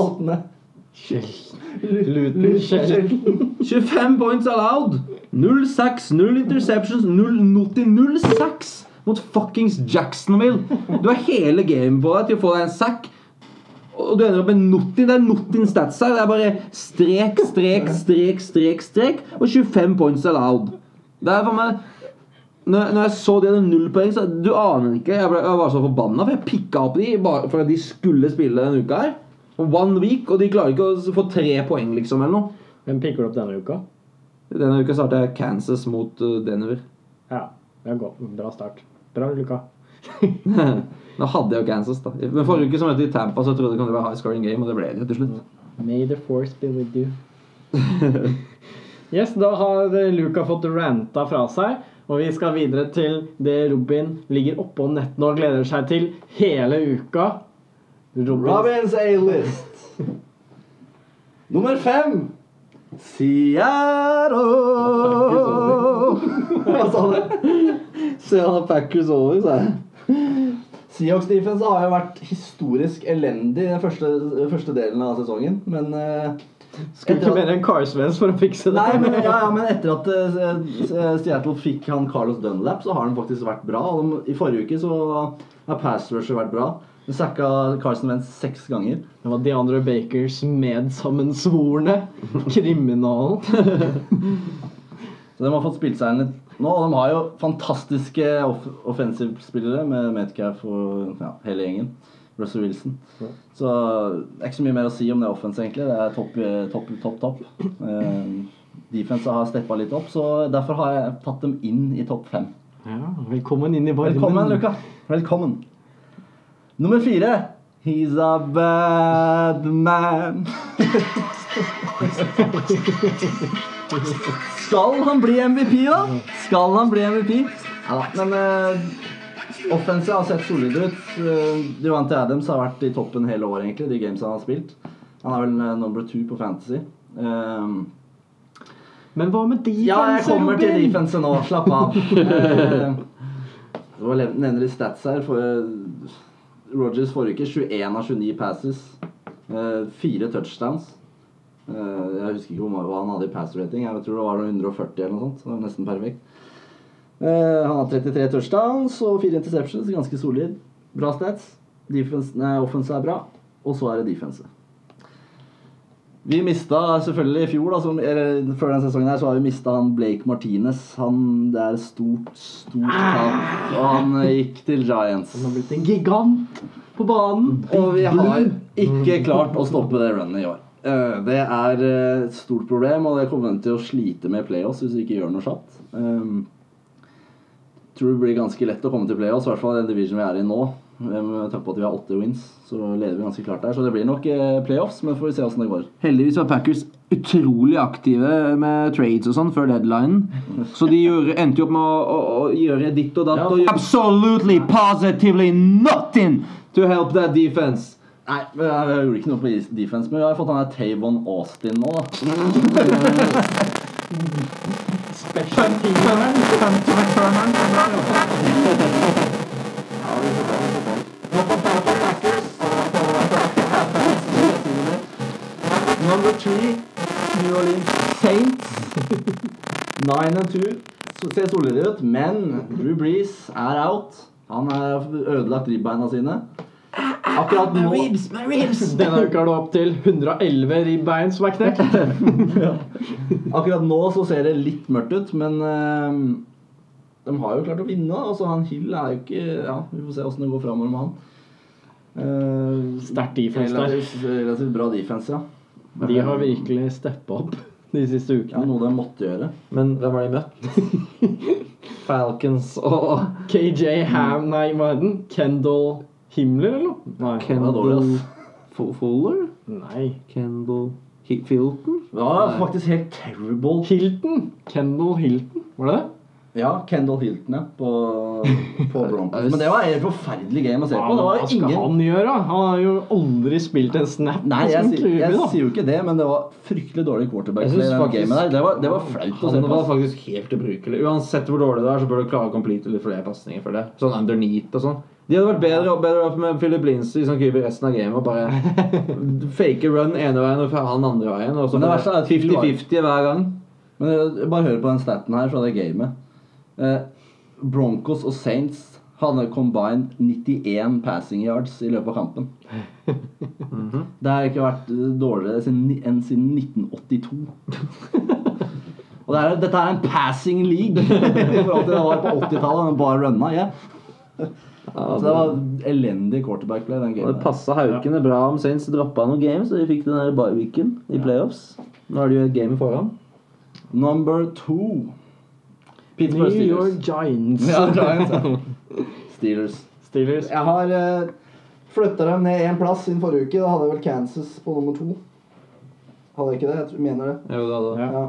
Luton Shelton. 25 points allowed. Null sacks, null interceptions, null noti, null sacks mot fuckings Jacksonville. Du har hele gamet på deg til å få deg en sack. Og du ender opp med Nottin. Det er Nottin stats her. Det er bare strek, strek, strek, strek, strek og 25 points allowed. Det er for meg når, når jeg så de hadde null poeng, så du aner ikke. Jeg, ble, jeg var så forbanna, for jeg pikka opp de bare for at de skulle spille denne uka her. One week, og de klarer ikke å få tre poeng, liksom, eller noe. Hvem pikker du opp denne uka? Denne uka starter jeg Kansas mot uh, Denver. Ja, det er godt. Bra start. Bra, Luka. Nå hadde jeg jo Kansas, da. Men forrige uke som møtte de Tampa, så trodde jeg det kunne være high scoring game, og det ble det til slutt. May the force be with you. yes, da har Luka fått ranta fra seg, og vi skal videre til det Robin ligger oppå nettene og gleder seg til hele uka. Robins A-list. Nummer fem. Seattle. Hva sa du? Han Packers over, sa jeg. Seahawks defense har jo vært historisk elendig den første, første delen av sesongen, men uh, Skulle ikke mer enn Carsvens for å fikse det. Nei, men, ja, ja, men etter at uh, Seattle fikk han Carlos Dunlap, så har han faktisk vært bra. I forrige uke så har pass rusher vært bra. De sacka Carson Wentz seks ganger. Det var DeAndre Bakers medsammensvorne kriminal. Så de har fått spilt seg inn litt nå. Og de har jo fantastiske off offensive-spillere med Metcalf og ja, hele gjengen. Russell Wilson. Så det er ikke så mye mer å si om det offense, egentlig. Det er topp, topp, topp. topp. Eh, defense har steppa litt opp, så derfor har jeg tatt dem inn i topp fem. Ja, velkommen inn i varmen. Velkommen, Luka. Velkommen. Nummer fire. He's a bad man. Skal han bli MVP, da? Skal han bli MVP? Ja da, men uh, offensive har sett solid ut. Uh, Devante Adams har vært i toppen hele året, egentlig, de games han har spilt. Han er vel uh, number two på Fantasy. Um, Men hva med defense? ja, jeg kommer til defense nå. Slapp av. Uh, Du må lev- nevne litt stats her. For eh, Rogers forrige uke 21 av 29 passes. eh, Fire touchdowns. Eh, Jeg husker ikke hva han hadde i pass rating. Jeg tror det var noe 140 eller noe sånt. Så nesten perfekt. Eh, Han har 33 touchdowns og fire interceptions. Ganske solid. Bra stats. Defense, nei, offense er bra. Og så er det defense. Vi mista selvfølgelig i fjor, da, som, eller før denne sesongen her, så har vi mista han Blake Martinez. Han, det er stort, stort tap. Og han eh, gikk til Giants. Han har blitt en gigant på banen. Og vi har ikke klart å stoppe det runnet i år. Eh, Det er eh, et stort problem, og det kommer til å slite med playoffs hvis vi ikke gjør noe kjapt. Um, tror det blir ganske lett å komme til playoffs, i hvert fall i den division vi er i nå. Eh, Med tanke på at vi har åtte wins, så leder vi ganske klart der. Så det blir nok eh, playoffs, men får vi se åssen det går. Heldigvis var Packers utrolig aktive med trades og sånn før deadline. Så de gjorde, endte jo opp med å, å, å gjøre ditt og datt. Ja, og absolutely, positively nothing to help that defense. Nei, jeg, jeg jeg gjorde ikke noe på defense, men vi har fått han der Tavon Austin nå, da. Special teameren. Number three, New Orleans Saints. Nine and two. Så ser solide ut, men Drew Brees er out. Han har ødelagt ribbeina sine. Akkurat nå Denne uka er det opp til 111 ribbein som er knekt. Akkurat nå så ser det litt mørkt ut, men eh, de har jo klart å vinne. Altså, han Hill er jo ikke Ja, vi får se åssen det går framover med han. Uh, Sterk defense der. relativt, relativt bra defense, ja. De har virkelig steppa opp de siste ja. ukene. Noe de måtte gjøre. Men hvem har de møtt? Falcons og KJ Ham Nei, hva er den? Kendall Himmler, eller noe? Nei. Kendall. Fuller? Nei. Kendall Hilton? Filton? Det faktisk helt terrible. Hilton. Kendall Hilton, var det det? Ja, Kendall Hilton, ja. På, på Broncos. Men det var et forferdelig game å se på. Det hva skal ingen han gjøre? Han har jo aldri spilt en snap Nei, jeg, sier- jeg sier jo ikke det, men det var fryktelig dårlig quarterback i den der. Det var, det var flaut å se Han var faktisk helt ubrukelig. Uansett hvor dårlig det er, så bør du klare å complete litt flere pasninger for det. Sånn underneath og sånn. De hadde vært bedre, bedre med Philip Lindsay som keeper resten av gamet og bare fake run ene veien og han andre veien. Og så Men det verste er at du var- 50-50 hver gang. Men jeg- bare hør på den staten her fra det gamet. Eh, Broncos og Saints hadde combined 91 passing yards i løpet av kampen. Det har ikke vært dårligere enn siden 1982. Og det er, dette er en passing league i forhold til det var på 80-tallet. Den bare runna. Ja. Så det var elendig quarterback play den Og det gamen. passa haukene bra om Saints droppa noen games, og de fikk den der bye-weeken i playoffs. Nå er det jo et game foran. Number two. Pittsburgh New York Giants. Ja, Giants, ja. Steelers. Steelers. Jeg har uh, flytta dem ned én plass siden forrige uke. Da hadde jeg vel Kansas på nummer to. Hadde jeg ikke det? Jeg tror, mener det. Jo, det hadde Ja. Ja.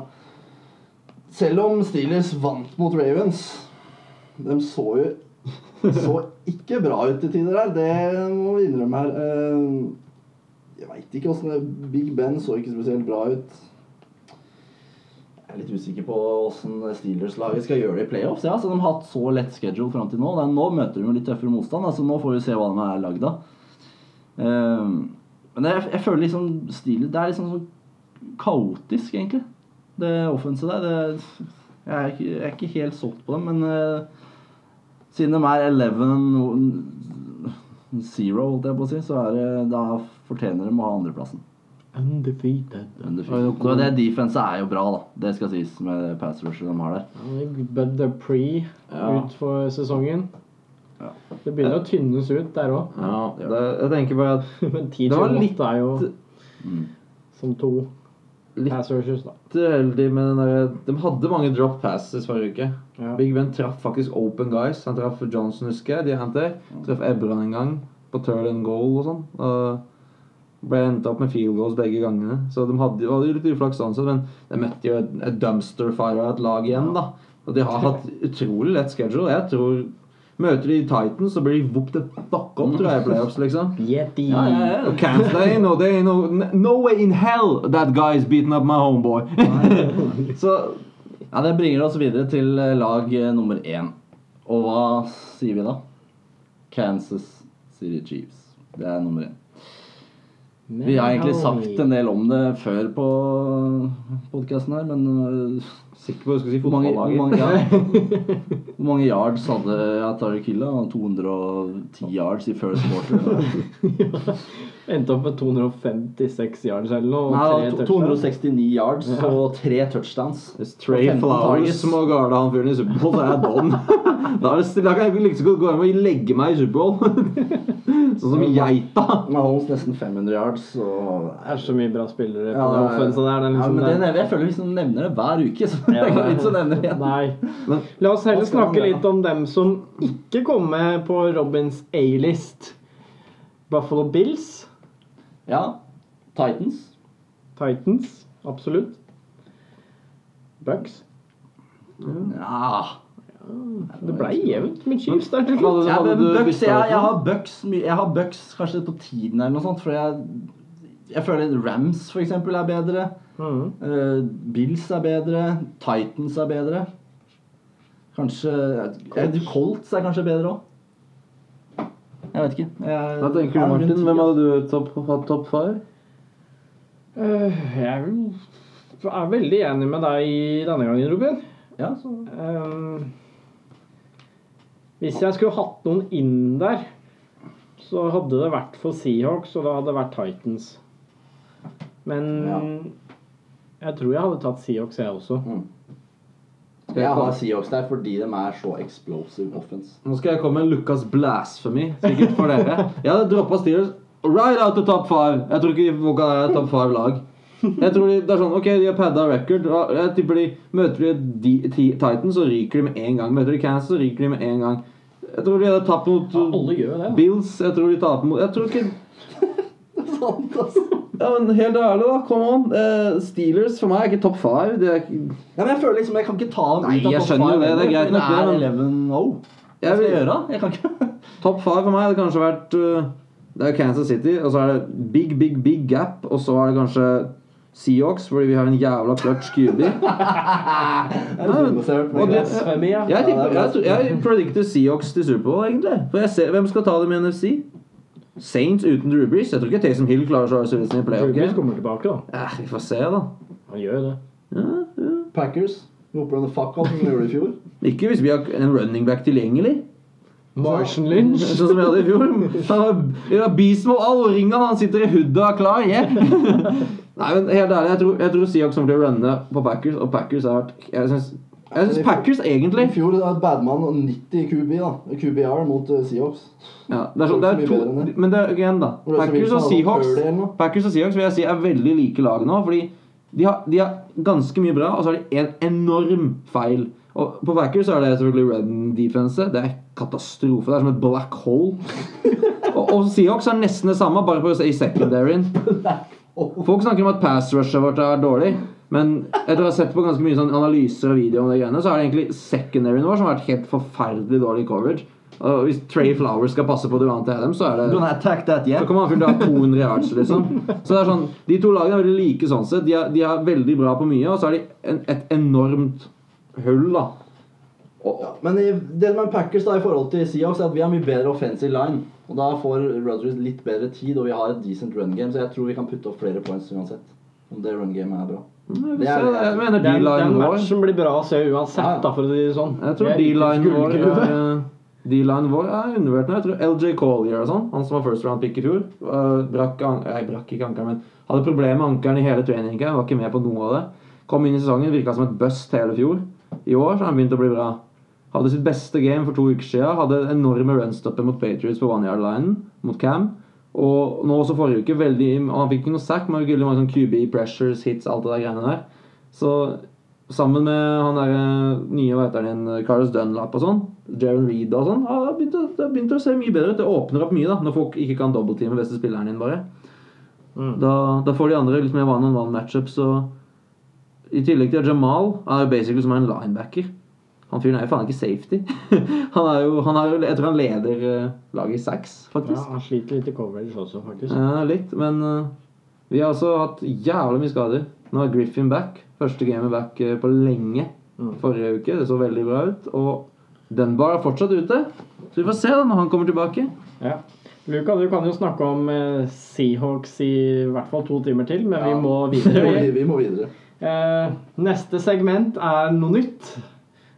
Selv om Steelers vant mot Ravens De så jo så ikke bra ut til tider her. Det må vi innrømme her. Uh, Jeg veit ikke åssen Big Ben så ikke spesielt bra ut. Jeg er litt usikker på åssen Steelers-laget skal gjøre det i playoffs. Ja, så De har hatt så lett schedule fram til nå. Er- Nå møter de jo litt tøffere motstand, så nå får vi se hva de er lagd av. Um, Men jeg, jeg føler liksom Steelers Det er liksom sånn kaotisk, egentlig. Det offensive der. Det, jeg, er ikke, jeg er ikke helt solgt på dem, men uh, siden de er 11-0, holdt jeg på å si, så er det, da fortjener de å ha andreplassen. Undefeated. Så det defense er jo bra, da. Det skal sies med pass rusher de har der. Better pre Ja. ut for sesongen. Ja. Det begynner å tynnes ut der òg. Ja, det, jeg tenker bare at Men Det var litt- er jo Mm. som to Litt- pass rushers, da. uheldig med den der De hadde mange drop passes forrige uke. Ja. Big Ben traff faktisk open guys. Han traff Johnson, husker jeg. De henter Traff Ebron en gang. På turn and goal og sånn. Og ble endt opp med field goals begge gangene. Så de hadde, hadde jo litt uflaks sånn sett, men de møtte jo et, et dumpster fire av et lag igjen, da. Og de har hatt utrolig lett schedule. Jeg tror Møter de Titans, så blir de whooped the fuck up, tror jeg, i playoffs, liksom. Yeti. Ja, ja, ja. Og can't they? No, they no, no way in hell that guy is beating up my homeboy. så Ja, Det bringer oss videre til eh, lag eh, nummer én. Og hva sier vi da? Kansas City Chiefs. Det er nummer én. Vi har egentlig sagt en del om det før på podkasten her, men øh, Sikker på at du skal si hvor hvor mange, fotballaget. ja. hvor mange yards hadde Atari Killa? 210 yards i first quarter. Endte opp med 256 yards eller noe. og Nei, tre 269 yards Ja. og tre touchdowns. Hvis Trey Flowers må garde han fyren i Superbowl, så er jeg don. er da kan jeg like liksom godt gå hjem og legge meg i Superbowl. Sånn som geita. Mahomes nesten 500 yards. Og Det er så mye bra spillere på Ja, det det er- der. Er ja, liksom men det, nevner- jeg føler vi liksom nevner det hver uke. Så det er ikke vits å nevne det igjen. Nei. Men La oss heller snakke litt om dem som ikke kom med på Robins A-list. Buffalo Bills, Ja. Titans. Titans, absolutt. Bucks. Ja. Det ble jevnt med Chiefs der til slutt. Ja, men Bucks, jeg, jeg har Bucks Jeg har Bucks kanskje på tiden eller noe sånt, for jeg, jeg føler Rams for eksempel er bedre. Mm. Eh, Bills er bedre. Titans er bedre. Kanskje Colts, Colts er kanskje bedre òg. Jeg vet ikke. Jeg, Hva tenker du, Martin? Hvem hadde du topp, hatt topp five? Øh, jeg er veldig enig med deg denne gangen, Robin. Ja, så Ehm, hvis jeg skulle hatt noen inn der, så hadde det vært for Seahawks, og da hadde det vært Titans. Men jeg tror jeg hadde tatt Seahawks, jeg også. mm. Skal Jeg har Seahawks der fordi de er så explosive offense. nå skal jeg komme med Lucas blasphemy, sikkert for dere. Jeg hadde droppa Steelers right out of top five. Jeg tror ikke der er top five-lag. Jeg tror de, det er sånn, ok, de har padda record. Jeg tipper de Møter de Titans, så ryker de med en gang. Møter de Kansas, så ryker de med en gang. Jeg tror de hadde tapt mot Ja, alle gjør det. ja. Bills. Jeg tror de taper mot Jeg tror ikke Sant, altså. Ja, men helt ærlig, da. Come on. Uh, Steelers for meg er ikke top five. Det er ikke Ja, men jeg føler liksom jeg kan ikke ta dem Nei, ut av jeg skjønner jo five det, det er greit nok det, er 11-0. Hva Jeg skal jeg gjøre? Jeg kan ikke Top five for meg hadde kanskje vært uh, Det er Kansas City, og så er det big, big, big gap. Og så er det kanskje Seahawks, fordi vi har en jævla clutch QB. Jeg. Jeg, jeg, predicter Seahawks til Superbowl, egentlig. For jeg ser, Hvem skal ta dem i NFC? Saints uten Drew Brees. Jeg tror ikke Taysom Hill klarer seg å i playoff. Drew kommer tilbake, da. Eh, vi får se, da. Han gjør det. Ja, ja. Packers. Roper han fuck off som de gjorde i fjor? Ikke hvis vi har en running back tilgjengelig. Martian Lynch. Sånn som vi hadde i fjor. Han har, vi Beast Beastmo all ringa, han sitter i hooda klar. Yeah. Nei, men helt ærlig, jeg tror, jeg tror Seahawks kommer til å runne på Packers, og Packers har vært Jeg syns, jeg syns Packers I fjor hadde var badman og 90 QB, da. QBR mot uh, Seahawks. ja, det er, så, det er to. Men det er igjen, da. Packers og Seahawks. Packers og Seahawks vil jeg si er veldig like lag nå. Fordi de har, de har ganske mye bra, og så har de en enorm feil. Og På Packers er det selvfølgelig Redden defense. Det er katastrofe. Det er som et black hole. og, og Seahawks er nesten det samme, bare på i secondaryen. Folk snakker om at pass rushet vårt er dårlig. Men etter å ha sett på ganske mye sånn analyser og videoer om det greiene, så er det egentlig secondaryen vår som har vært helt forferdelig dårlig coverage. Og hvis Trey Flowers skal passe på Durante Adams, så er det that, that så kommer kan til å ha 200 yards, liksom. Så det er sånn, De to lagene er veldig like sånn sett. De er, de er veldig bra på mye, og så er de en, et enormt hull, da. Og, Ja, men i, det med Packers da i forhold til Seahawks er at vi har mye bedre offensive line. Og da får Rodgers litt bedre tid, og vi har et decent run game, så jeg tror vi kan putte opp flere points uansett. Om det run gamet er bra. Det er- jeg mener D-line vår matchen blir bra å se uansett, Ja, ja. da, for å si det sånn. Jeg tror D-line vår er, D-line vår er undervurdert nå. Jeg tror LJ Collier og sånn, han som var first round pick i fjor, uh, brakk, an nei, brakk ikke ankeren, men hadde problemer med ankeren i hele trainingen. Var ikke med på noe av det. Kom inn i sesongen, virka som et bust hele fjor. I år så har han begynt å bli bra. Hadde sitt beste game for to uker siden. Hadde enorme runstopper mot Patriots på one yard-linen mot Cam. Og nå også forrige uke, veldig, han fikk ikke noe sack, men veldig mange sånn QB pressures, hits, alt det der greiene der. Så sammen med han der eh, nye hva din, Carlos Dunlap og sånn, Jaron Reed og sånn, har begynt å- det har begynt å se mye bedre ut. Det åpner opp mye, da, når folk ikke kan dobbeltteame beste spilleren din, bare. Mm. Da, da får de andre litt mer one-on-one matchups. Og I tillegg til Jamal er jo basically som en linebacker. Han fyren er jo faen ikke safety. han er jo, han er jo Jeg tror han leder eh, laget i sacks, Ja, han sliter litt i coverage også, faktisk. Ja, litt, men uh, vi har også hatt jævlig mye skader. Nå er Griffin back. Første gamet back eh, på lenge. Mm. Forrige uke. Det så veldig bra ut. Og Dunbar er fortsatt ute. Så vi får se da når han kommer tilbake. Ja. Luka, du kan jo snakke om Seahawks i hvert fall to timer til, men vi må videre. vi, vi. vi må videre. Uh, neste segment er noe nytt.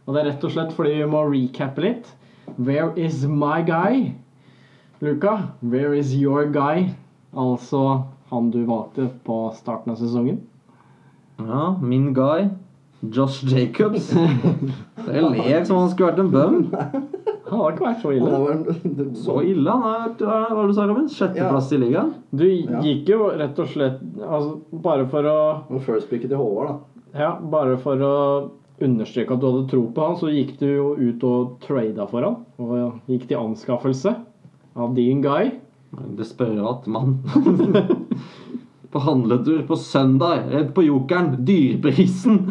Og det er rett og slett fordi vi må recappe litt. Where is my guy? Luka, where is your guy? Altså han du valgte på starten av sesongen. Ja, min guy. Josh Jacobs. Jeg ler som om han skulle vært en bum. Han har ikke vært så ille. Så ille. Han du sa, Robin? Sjetteplass i ligaen. Du gikk jo rett og slett altså, Bare for å first picket til Håvard, da. Ja, bare for å understreke at du hadde tro på han, så gikk du jo ut og trada for han. Og gikk til anskaffelse av din guy. En Desperat mann. på handletur på søndag. Redd på jokeren. Dyrprisen.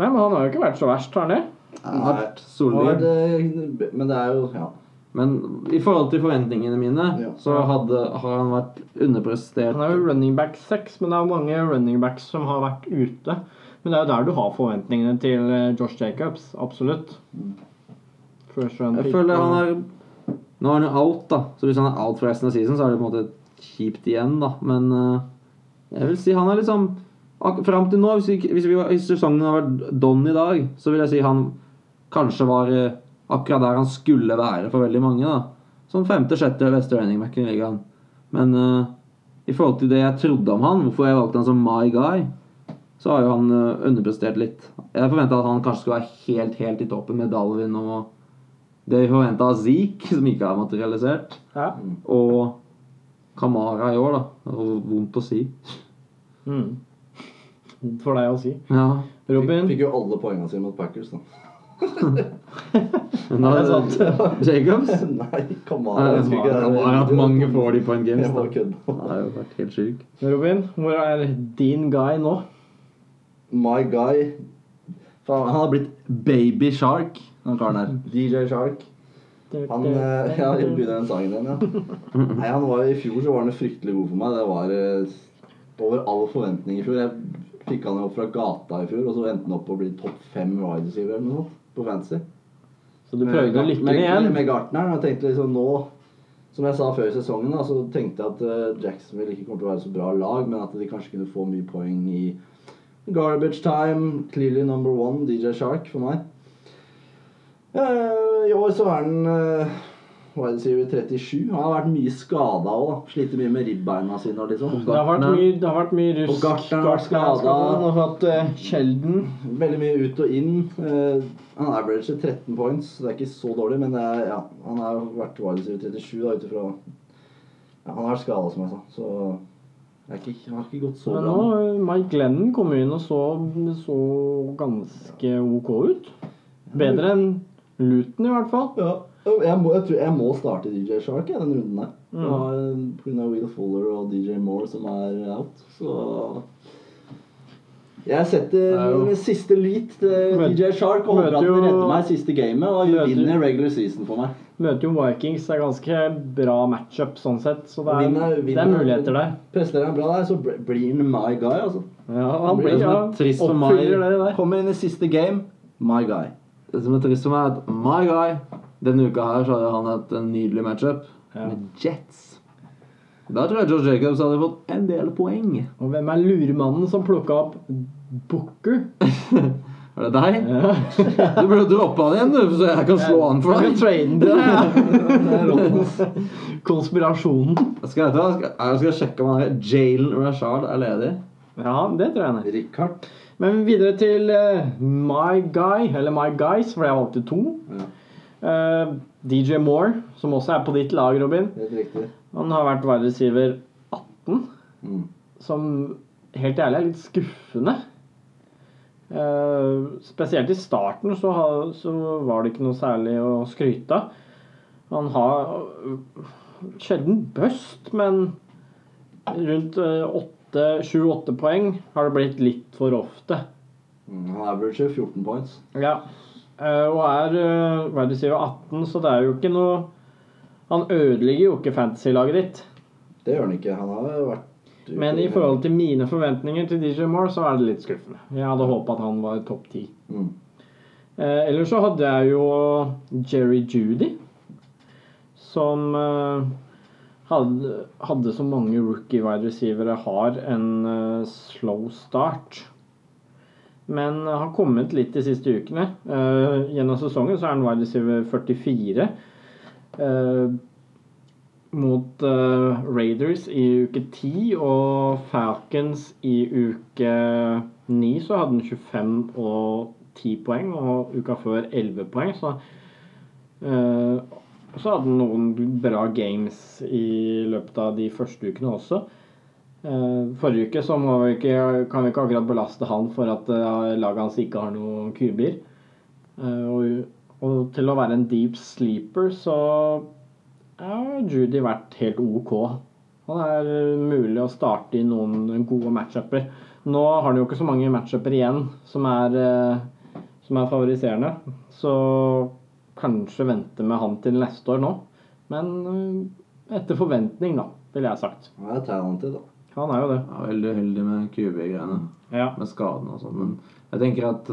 Nei, men han har jo ikke vært så verst, har han det? Solid. det- Men det er jo Ja. Men i forhold til forventningene mine, Ja. så hadde, har han vært underprestert. Han er jo running back 6, men det er mange running backs som har vært ute. Men det er jo der du har forventningene til eh, Josh Jacobs. Absolutt. Jeg føler han er Nå er han jo out, da. Så hvis han er out for resten av season, så er det på en måte kjipt igjen, da. Men eh, jeg vil si han er liksom Fram til nå, hvis, vi, hvis, vi, hvis sesongen har vært don i dag, så vil jeg si han kanskje var eh, akkurat der han skulle være for veldig mange. da Som femte-sjette beste running back i ligaen. Men uh, i forhold til det jeg trodde om han, hvorfor jeg valgte han som my guy, så har jo han eh, underprestert litt. Jeg forventa at han kanskje skulle være helt, helt i toppen med Dalvin og det vi forventa av Zeke, som ikke er materialisert. Ja. Og Kamara i år, da. Det var vondt å si. Mm. For deg å si. Ja. Robin? Fikk, fikk jo alle poengene sine mot Packers, da. Nei, Det er sant. Jacobs? Nei, Kamara. jeg husker ikke det. hatt mange 40 point games. Jeg Da. Det har jo vært helt syk. Robin, hvor er din guy nå? My guy han har blitt Baby Shark, han karen her. DJ Shark. Han eh, Ja, jeg begynner den sangen igjen, ja. Nei, han var I fjor så var han fryktelig god for meg. Det var eh, over all forventning i fjor. Jeg fikk han jo opp fra gata i fjor, og så endte han opp på å bli topp fem wide receiver eller noe sånt på fantasy. Så du prøvde å lykke med, igjen? Med, med Gartner. Og jeg tenkte liksom nå Som jeg sa før i sesongen, da, så tenkte jeg at eh, Jacksonville ikke kommer til å være så bra lag, men at de kanskje kunne få mye poeng i garbage time. Clearly number one, DJ Shark for meg. Eh, I år så er han det sier vi, 37. Han har vært mye skada òg. Sliter mye med ribbeina sine liksom. Det har vært mye, det har vært mye rusk. Og Gartner har vært skadet. Han har hatt uh, Sheldon. Veldig mye ut og inn. Han han averager 13 points, så det er ikke så dårlig, men det er, ja, han har vært receiver 37 da, ut ifra ja, Han har vært skada, som jeg sa, så er ikke, har ikke gått så Men bra. nå, eh, Mike Glennon kom inn og så, så ganske OK ut. Bedre enn Luton, i hvert fall. Ja, jeg må, jeg tror jeg må starte DJ Shark i den runden her. Mm. Mm. Pga. Will Fuller og DJ Moore som er out. Så jeg setter er siste lit til DJ Shark og håper at han redder meg siste gamet og vinner regular season for meg. Møter jo Vikings. Det er ganske bra matchup sånn sett. Så det er, Vinner- det er muligheter der. Presterer han bra der, så blir han my guy, altså. Ja, han blir ja, trist for meg- det der. Kommer inn i siste game, my guy. Det som er trist for meg, er at my guy Denne uka her så hadde han hatt en nydelig matchup Ja. med Jets. Da tror jeg George Jacobs hadde fått en del poeng. Og hvem er luremannen som plukka opp Booker? Er det deg? Ja. Du burde droppe han igjen, du, så jeg kan slå han for deg. trade den til deg. Det rått, ass. Konspirasjonen. Skal jeg, skal, jeg skal sjekke om han er Jalen Rashard er ledig. Ja, det tror jeg han er. Richard. Men videre til uh, My Guy, eller My Guys, for jeg valgte to. Ja, Uh, DJ Moore, som også er på ditt lag, Robin. helt riktig. Han har vært wide receiver 18, Mm. som helt ærlig er litt skuffende. Eh, spesielt i starten så, så var det ikke noe særlig å skryte av. Han har øh, sjelden bust, men rundt sju-åtte poeng har det blitt litt for ofte. Mm. Han averager 14 points. Ja. eh, og er wide receiver 18, så det er jo ikke noe Han ødelegger jo ikke fantasy-laget ditt. Det gjør han ikke. Han har vært Men i forhold til mine forventninger til DJ Moore, så er det litt skuffende. Jeg hadde håpa at han var topp ti. mm. Eh, ellers så hadde jeg jo Jerry Judy, som eh, hadde, hadde så mange rookie wide receivere har en eh, slow start. Men har kommet litt de siste ukene. Eh, gjennom sesongen så er han wide receiver 44. eh, mot uh, Raiders i uke 10 og Falcons i uke 9 så hadde han 25 og 10 poeng, og uka før 11 poeng. Så, uh, så hadde han noen bra games i løpet av de første ukene også. Uh, forrige uke så vi ikke, kan vi ikke akkurat belaste han for at laget hans ikke har noen kuber. Og, og til å være en deep sleeper så har Judy vært helt OK. Han er eh, mulig å starte i noen gode matchuper. Nå har han jo ikke så mange matchuper igjen som er, eh, som er favoriserende. Så kanskje vente med han til neste år nå. Men eh, etter forventning, da, ville jeg sagt. Han er talented, da. Han er jo det. Ja, veldig uheldig med QB-greiene. Ja. Med skadene og sånn. Men jeg tenker at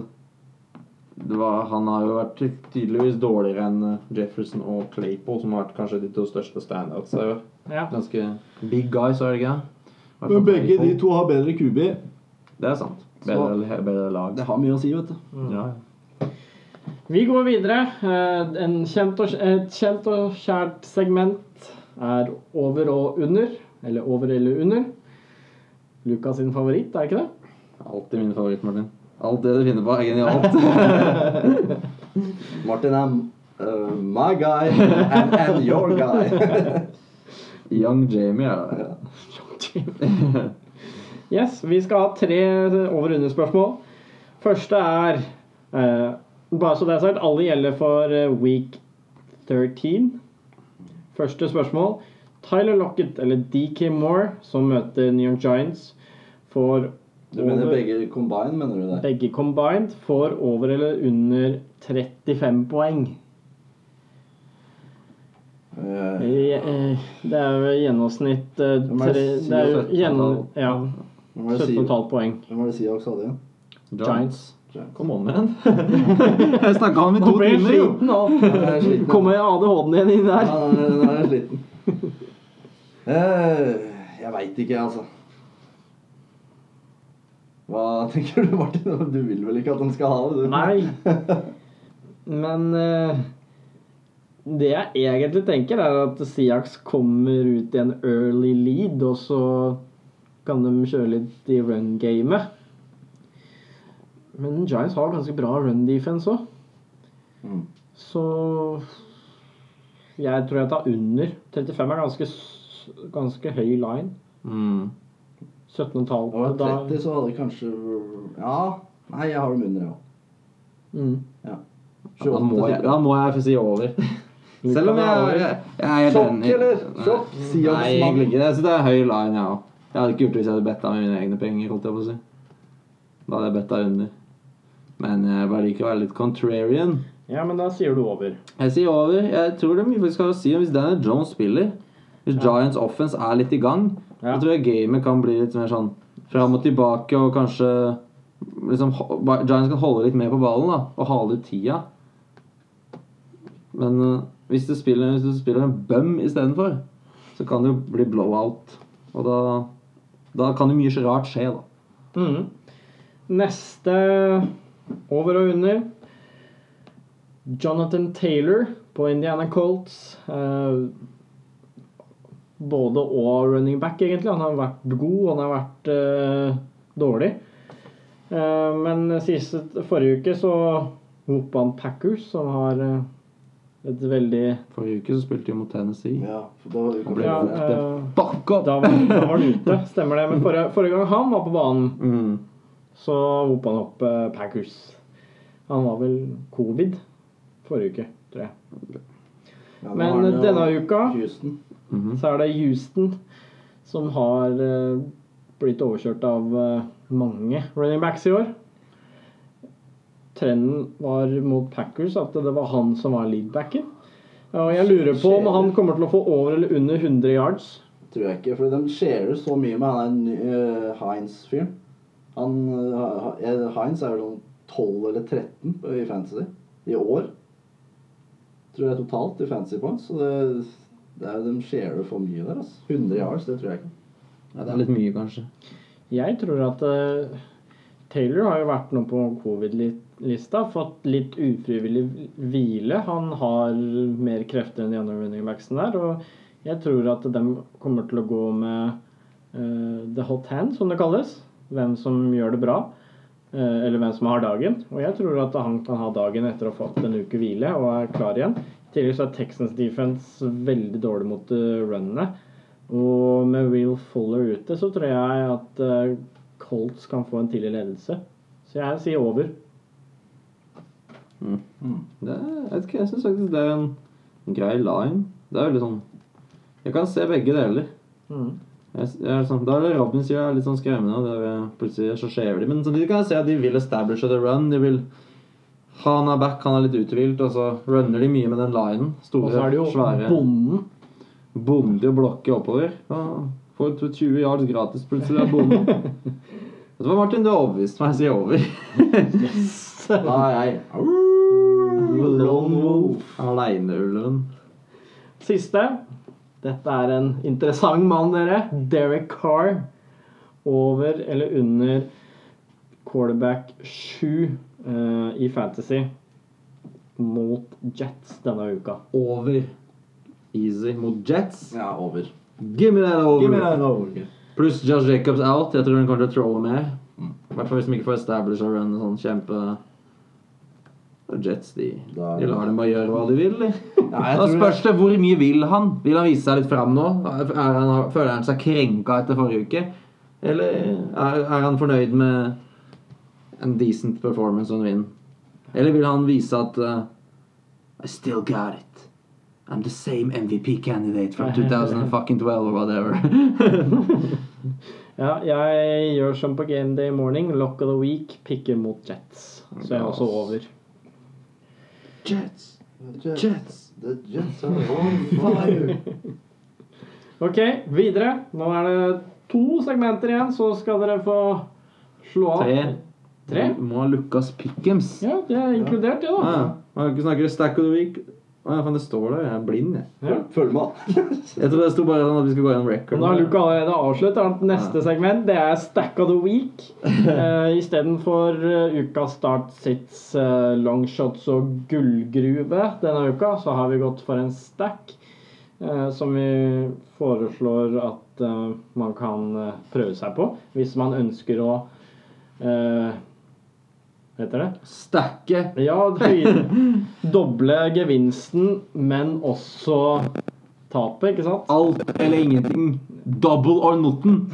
var, han har jo vært tydeligvis dårligere enn eh, Jefferson og Claypool, som har vært kanskje de to største standouts. Ja. ganske big guys, er det ikke? Men begge fall de to har bedre QB. Det er sant. Bedre, bedre lag. har mye å si, vet du. Ja. Vi går videre. Eh, En kjent og, et kjent og kjært segment er over og under. Eller over eller under. Lukas sin favoritt, er ikke det? Alltid min favoritt, Martin. Alt det du finner på, er genialt. Martin er uh, my guy and, and your guy. Young Jamie er det. Yes, vi skal ha tre over-under-spørsmål. Første er uh, Bare så det er sagt, alle gjelder for eh, week 13. Første spørsmål. Tyler Lockett eller DK Moore, som møter New York Giants, får Du mener over- begge combined, mener du det? begge combined, får over eller under 35 poeng. Eh, I, eh, Det er jo gjennomsnitt eh, tre, det er jo 17,5? gjennom, ja, Hvem var det Si- 17,5 poeng. hvem var det Seahawks hadde igjen? Giants. Kom on, man. jeg snakka om i to timer, jo. Jeg er. Kommer ADHD-en igjen inn der? nå er- nå er jeg sliten. Eh, jeg veit ikke, altså. Hva tenker du, Martin? Du vil vel ikke at han skal ha det? Du? Nei. Men uh, det jeg egentlig tenker, er at Siax kommer ut i en early lead, og så kan de kjøre litt i run-gamet. Men Giants har ganske bra run-defense òg. Mm. Så jeg tror jeg tar under. 35 er ganske, ganske høy line. Mm. 17,5. Og jeg 30 så hadde kanskje Ja. Nei, jeg har dem under, ja. mm. Da må, jeg, da må jeg si over. Selv om jeg, jeg, jeg er Sjokk, enig. eller? Sjokk? Si Seahawks, Nei, egentlig ikke. Jeg synes det er høy line, ja. Jeg hadde ikke gjort det hvis jeg hadde betta med mine egne penger. holdt jeg på å si. Da hadde jeg betta under. Men jeg bare liker å være litt contrarian. Ja, men da sier du over. Jeg sier over. Jeg tror det er mye faktisk har å si om hvis Daniel Jones spiller. Hvis Giants offense er litt i gang, Ja. Jeg tror gamet kan bli litt mer sånn fram og tilbake, og kanskje liksom, Giants kan holde litt mer på ballen da, og hale ut tida. Men uh, hvis, du spiller, hvis du spiller en bum istedenfor, så kan det jo bli blowout. Og da, da kan jo mye rart skje, da. Mm. Neste over og under. Jonathan Taylor på Indiana Colts. Eh, både og running back, egentlig. Han har vært god, han har vært uh, dårlig. Uh, men siste, forrige uke så hoppa han Packers, som har uh, et veldig Forrige uke så spilte de mot Tennessee. Ja, for da var Han ble Ja, up! da, var, da var han ute, stemmer det. Men forrige, forrige gang han var på banen, Mm. så hoppa han opp Packers. Han var vel covid forrige uke, tror jeg. Ja, Men denne uka Houston. Mhm. så er det Houston som har eh, blitt overkjørt av eh, mange running backs i år. Trenden var mot Packers at det var han som var leadbacken. Og jeg lurer på om han kommer til å få over eller under 100 yards. Tror jeg ikke, for de sharer så mye med han der uh, Heinz-fyren. Uh, eh, er vel sånn 12 eller 13 i fantasy i år. Tror jeg totalt i fantasy points. Så det, det er, de sharer for mye der. altså. 100 yards, det tror jeg ikke. Ja, det er litt mye, kanskje. Jeg tror at uh, Taylor har jo vært nå på covid-lista, fått litt ufrivillig hvile. Han har mer krefter enn de andre running backsene der, og jeg tror at de kommer til å gå med uh, the hot hand, som det kalles. Hvem som gjør det bra, eh, eller hvem som har dagen. Og jeg tror at han kan ha dagen etter å ha fått en uke hvile og er klar igjen. Tillegg så er Texans defense veldig dårlig mot uh, runnene. Og med Will Fuller ute, så tror jeg at eh, Colts kan få en tidlig ledelse. Så jeg sier over. Det, jeg vet ikke, jeg syns faktisk det er en grei line. Det er veldig sånn Jeg kan se begge deler. Mm. Jeg, jeg sånn, da er det Robin sier er litt sånn skremmende. og Det er, plutselig så skjever de. Men samtidig kan jeg se at de vil establish the run. De vil han er back, han er litt uthvilt, og så runner de mye med den linen. Og så er det jo svære bonden. Bonde og blokke oppover. Ja, Får 20 yards gratis plutselig av bonden. Vet du hva, Martin? Du har overbevist meg. Jeg sier over. Da er jeg Lone Wolf. Aleineulven. Siste. Dette er en interessant mann, dere. Derek Carr. Over eller under quarterback 7 eh, i Fantasy mot Jets denne uka. Over. Easy mot Jets. Ja, over. Give me that over. Me that over. Pluss Josh Jacobs out. Jeg tror hun kommer til å trolle mer. I hvert fall hvis de ikke får establish og run sånn kjempe Og Jets, de, de lar dem bare gjøre hva de vil. Ja, Da spørs det hvor mye vil han? Vil han vise seg litt fram nå? Er han, føler han seg krenka etter forrige uke? Eller er, er han fornøyd med en decent performance og en vinn? Eller vil han vise at uh, I still got it. I'm the same MVP candidate from 2012 or whatever. Ja, jeg gjør som på Game Day Morning. Lock of the week picker mot Jets. Så jeg er også over. Jets. Jets. Jets. The Jets are on fire. Ok, videre. Nå er det to segmenter igjen, så skal dere få slå av. Tre. Må ha Lucas Pickhams. Ja, det er inkludert, det, Ja, da. ja. Man kan ikke snakke stack of the week. Å ja, faen, det står der. Jeg er blind, jeg. Ja. Følg med. Jeg tror det sto bare sånn at vi skulle gå gjennom record. Da har Luke allerede avsluttet. Neste segment det er Stack of the Week. Uh, Istedenfor uh, ukas start sits, uh, longshots og gullgruve denne uka, så har vi gått for en stack eh, som vi foreslår at eh, man kan eh, prøve seg på hvis man ønsker å uh, Heter det? Stacke. Ja, doble gevinsten, men også tapet, ikke sant? Alt eller ingenting. Double or nothing.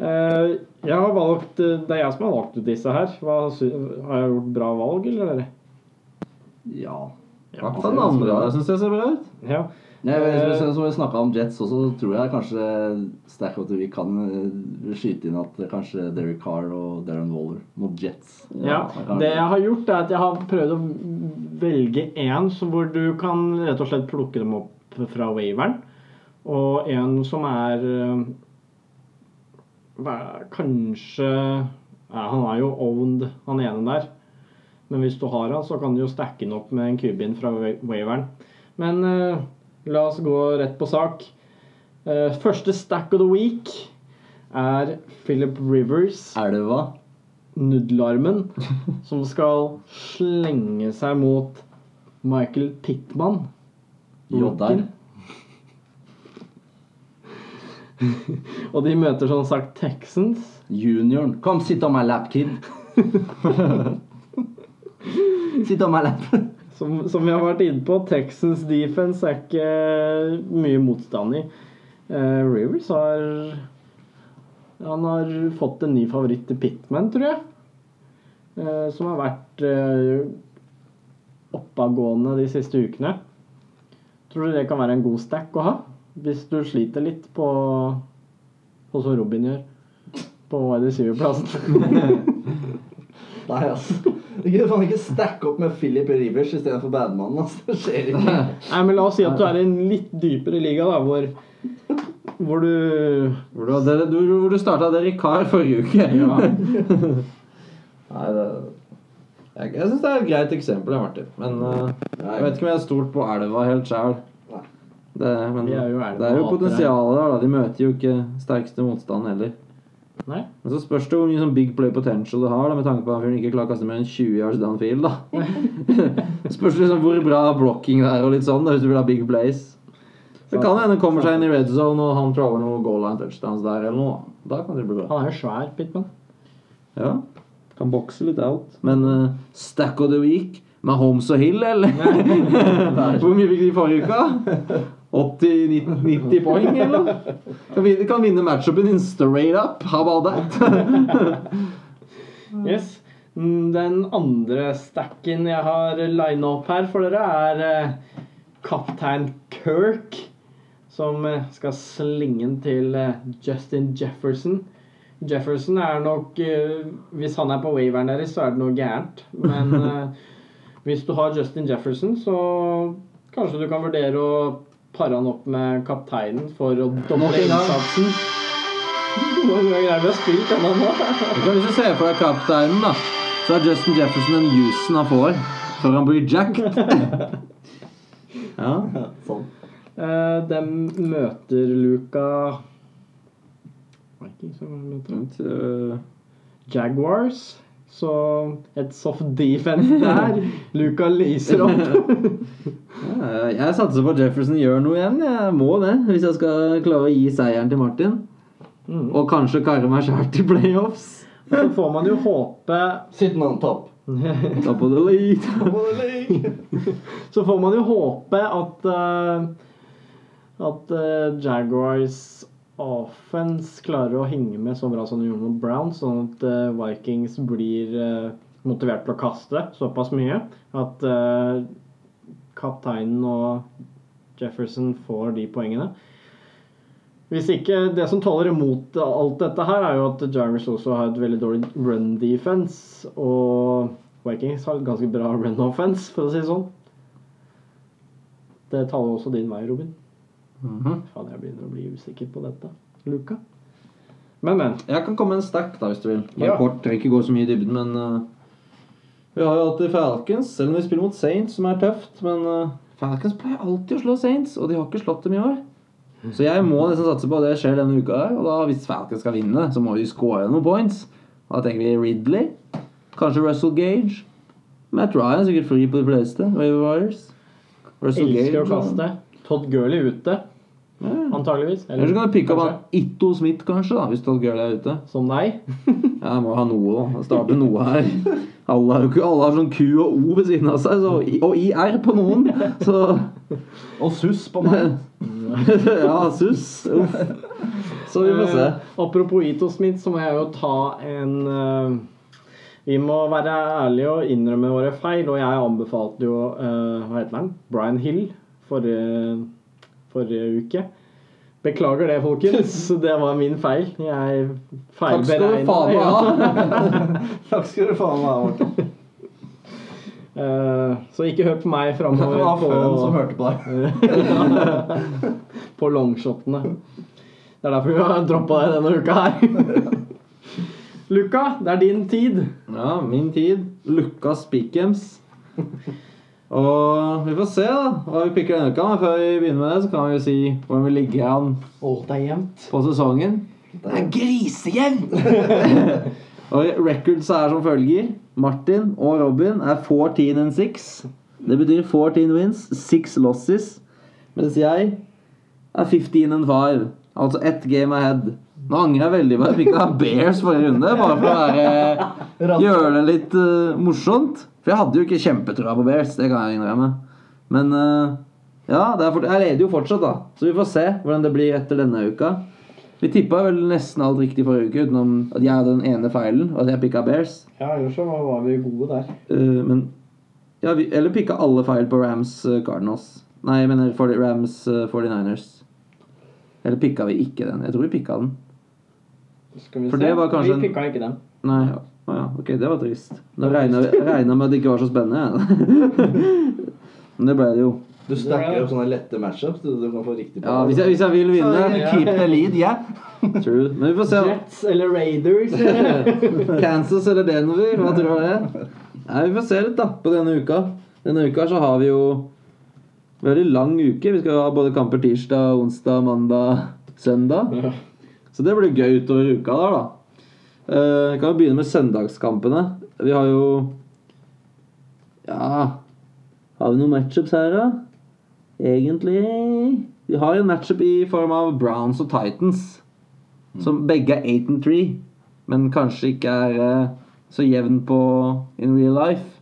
Eh, jeg har valgt, eh, Det er jeg som har valgt ut disse her. Hva, har jeg gjort bra valg, eller? Ja. I hvert fall den andre. Jeg syns det ser bra ut. Ja. Nei, vi, som vi snakka om Jets også, så tror jeg kanskje Stack of the Week kan eh, skyte inn at kanskje Derrick Carr og Darren Waller mot Jets. ja. Det jeg har gjort, er at jeg har prøvd å velge én hvor du kan rett og slett plukke dem opp fra waveren, og en som er eh, Kanskje ja, Han er jo owned, han ene der. Men hvis du har han, så kan du jo stacke den opp med en kubin fra wa- waveren. Men eh, la oss gå rett på sak. Eh, første stack of the week er Philip Rivers. Elva. Nudelarmen, som skal slenge seg mot Michael Pittman. Jodder. Og de møter som sagt Texans. Junioren. Kom, sitt on my lap, kid. sitt on my lap. Som, som vi har vært inne på, Texans defense er ikke mye motstand i. Uh, Rivers har Han har fått en ny favoritt til Pittman, tror jeg. Uh, som har vært uh, oppadgående de siste ukene. Tror du det kan være en god stack å ha? Hvis du sliter litt på Sånn som Robin gjør. På wide receiver-plassen. Nei, altså. Du kan faen ikke stacke opp med Philip Rivers istedenfor Badmannen. Altså. Det skjer ikke. Nei, men la oss si at du er i en litt dypere liga, da, hvor, hvor du Hvor du, hadde, du, hvor du starta Derek Carr forrige uke. Ja. Nei, det Jeg, jeg syns det er et greit eksempel, Martin. Men uh, jeg vet ikke om jeg har stolt på elva helt sjæl. Det, men er det er jo potensialet der, da. De møter jo ikke sterkeste motstand heller. Nei? Men så spørs det hvor mye sånn big play potential du har, da, med tanke på at fyren ikke klarer å kaste mer enn 20 yards downfield. da. spørs det liksom hvor bra blocking det er, og litt sånn, da, hvis du vil ha big plays. Det kan hende kommer seg inn i red zone og han tråler noen goal line touchdowns der eller noe. Da kan det bli bra. Han er jo svær, Pitman. Ja, kan bokse litt out. Men uh, stack of the week med Holmes og Hill, eller? Hvor mye fikk de forrige uka? 80-90 poeng, eller? Kan kan vinne matchupen in straight up. How about that? Yes. Den andre stacken jeg har lina opp her for dere, er eh, kaptein Kirk. Som eh, skal slinge den til eh, Justin Jefferson. Jefferson er nok Hvis han er på waveren deres, så er det noe gærent. Men hvis du har Justin Jefferson, så kanskje du kan vurdere å pare han opp med kapteinen for å doble innsatsen. Hvor mange ganger er det vi har spilt denne nå? Du Hvis du ser for deg kapteinen, da, så er Justin Jefferson den jusen han får før han blir jacked. Ja. Sånn. De dem møter Luca Vikings, hva møter de? øh, Jaguars. Så et soft defense der. Luca lyser opp. Ja, Jeg satser på at Jefferson gjør noe igjen. Jeg må det, hvis jeg skal klare å gi seieren til Martin. Mm. Og kanskje karre meg sjæl til playoffs. Så får man jo håpe Sitting topp. top. Top of the league. Så får man jo håpe at uh, At uh, Jaguars offense klarer å henge med så bra som de gjorde mot Brown, sånn at eh, Vikings blir eh, motivert til å kaste såpass mye at eh, kapteinen og Jefferson får de poengene. Hvis ikke Det som taler imot alt dette her, er jo at Jarvis også har et veldig dårlig run defense. Og Vikings har et ganske bra run offense, for å si det sånn. Det taler også din vei, Robin. Mhm. Faen, jeg begynner å bli usikker på dette. Luka. Men, men. Jeg kan komme med en stack, da, hvis du vil. Bare Ja. kort. Trenger ikke gå så mye i dybden, men uh, Vi har jo alltid Falcons, selv om vi spiller mot Saints, som er tøft. Men uh, Falcons pleier alltid å slå Saints, og de har ikke slått dem i år. Så jeg må nesten satse på at det skjer denne uka her. Og da, hvis Falcons skal vinne, så må de score noen points. Da tenker vi Ridley. Kanskje Russell Gage. Matt Ryan er sikkert fri på de fleste. Waiver Wires. Russell Elsker å kaste. Todd Gurley ute, Ja. antageligvis. Eller så kan du pikke opp han Itto Smith, kanskje, da, hvis Todd Gurley er ute. Som deg. Ja, jeg må ha noe, da. Starte noe her. Alle har alle har sånn Q og O ved siden av seg, så, og IR på noen. Så Og SUS på meg. Ja, sus. Uff. Så vi får se. Eh, apropos Ito Smith, så må jeg jo ta en eh, Vi må være ærlige og innrømme våre feil, og jeg anbefalte jo eh, Hva heter han? Brian Hill forrige, forrige uke. Beklager det, folkens. Det var min feil. Jeg feilberegna. Takk skal du faen meg ha, Morten. Eh, så ikke hør på meg Det var Føen som hørte på deg. på longshotene. Det er derfor vi har droppa deg denne uka her. Luka, det er din tid. Ja, min tid. Lukas Pickens. Og vi får se da hva vi pikker denne uka. Men før vi begynner med det, så kan vi jo si hvordan vi ligger an Å, det er jevnt. på sesongen. Det er grisejevnt! Og records er som følger. Martin og Robin er 14 and 6. Det betyr 14 wins, 6 losses. Mens jeg er 15 and 5. Altså ett game ahead. Nå angrer jeg veldig på at jeg fikk av Bears forrige runde, bare for å være, gjøre det litt uh, morsomt. For jeg hadde jo ikke kjempetrua på Bears, det kan jeg innrømme. Men uh, ja, det fort, jeg leder jo fortsatt, da. Så vi får se hvordan det blir etter denne uka. Vi tippa vel nesten alt riktig forrige uke, utenom at jeg hadde den ene feilen, og at jeg pikka Bears. Ja, ellers så var vi gode der. Uh, men ja, vi, Eller pikka alle feil på Rams uh, Cardinals. Nei, jeg mener 40, Rams uh, 49ers. Eller pikka vi ikke den? Jeg tror vi pikka den. Skal vi For se. det var kanskje en- Vi pikka ikke den. Nei, ja. Å ja, ok, det var trist. Da regna jeg med at det ikke var så spennende. jeg. Men det ble det jo. Du stacker opp sånne lette matchups. Du, du kan få riktig Ja, hvis jeg, hvis jeg vil vinne Ja. Keep the lead, yeah. True. Men vi får se. Jets eller Raiders. Kansas eller Denver, hva tror du det? Nei, Vi får se litt da på denne uka. Denne uka så har vi jo veldig lang uke. Vi skal ha både kamper tirsdag, onsdag, mandag, søndag. Så det blir gøy utover uka der, da. Eh, kan vi begynne med søndagskampene. Vi har jo Ja Har vi noen matchups her, da? Egentlig Vi har en matchup i form av Browns og Titans. Som begge er 8 and 3, men kanskje ikke er eh, så jevn på in real life.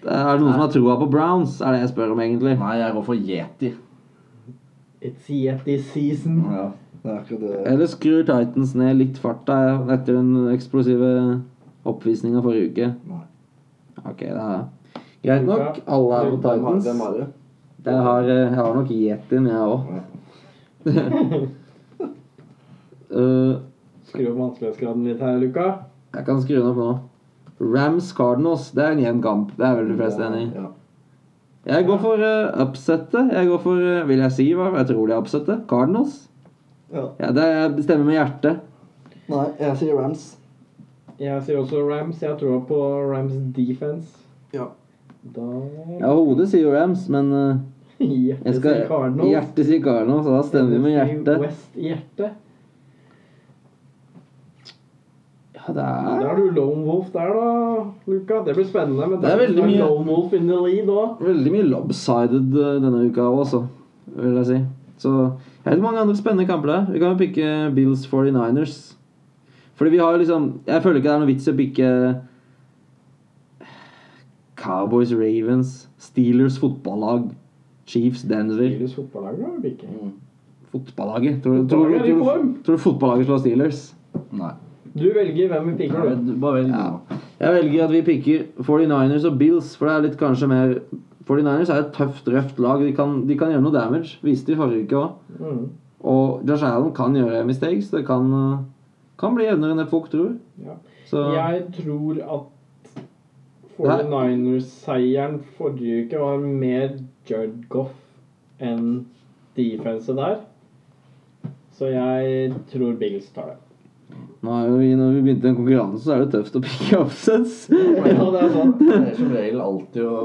Er det noen som har troa på Browns? Er det jeg spør om, egentlig. Nei, jeg går for Yeti. It's Yeti season. Ja, er. Eller skrur Titans ned litt farta etter den eksplosive oppvisninga forrige uke? Nei. Ok, det er greit nok. Alle er på Titans. Hvem har det? Jeg har, eh, jeg har nok Yetin, jeg òg. Ja. Skru opp vanskelighetsgraden litt her, Luka. jeg kan skru den opp nå. Rams Cardinals, det er en jevn kamp. Det er vel de fleste enig i. Jeg går for uh, upsettet. Jeg går for, uh, vil jeg si hva jeg tror det er upsettet? Cardinals. Ja. Ja, det er- bestemmer med hjertet. Nei, jeg sier Rams. Jeg sier også Rams. Jeg tror på Rams defense. Ja. Da Ja, hodet sier jo Rams, men uh, Hjertet skal, sier Cardinals. hjertet sier Cardinals, så da stemmer vi med Hjertet. West hjertet. Ja, det Da er er du lone wolf der, da, Luka. Det blir spennende. Men Det er veldig mye- lone wolf in the lead òg. veldig mye lopsided uh, denne uka også, vil jeg si. Så jeg vet mange andre spennende kamper der. Vi kan jo pikke Bills 49ers. Fordi vi har jo liksom Jeg føler ikke det er noe vits i å pikke Cowboys, Ravens, Steelers fotballag, Chiefs, Denver. Steelers fotballag, da? vi ikke? Mm. Fotballaget. Tror, du- tror, i tror, tror du fotballaget slår Steelers? Nei. Du velger hvem vi pikker, du. du- Bare velg Ja. Jeg velger at vi pikker 49ers og Bills, for det er litt kanskje mer 49ers er et tøft, røft lag. De kan, de kan gjøre noe damage. Viste de forrige uke òg. Mm. Og Josh Allen kan gjøre mistakes. Det kan, uh, kan bli jevnere enn det folk tror. Ja. Så Jeg tror at 49ers-seieren forrige uke var mer Judd Goff enn defense der. Så jeg tror Bills tar det. Vi, når vi begynte en konkurranse, så er det tøft å pikke upsets. Ja, det er sant. Det er som regel alltid å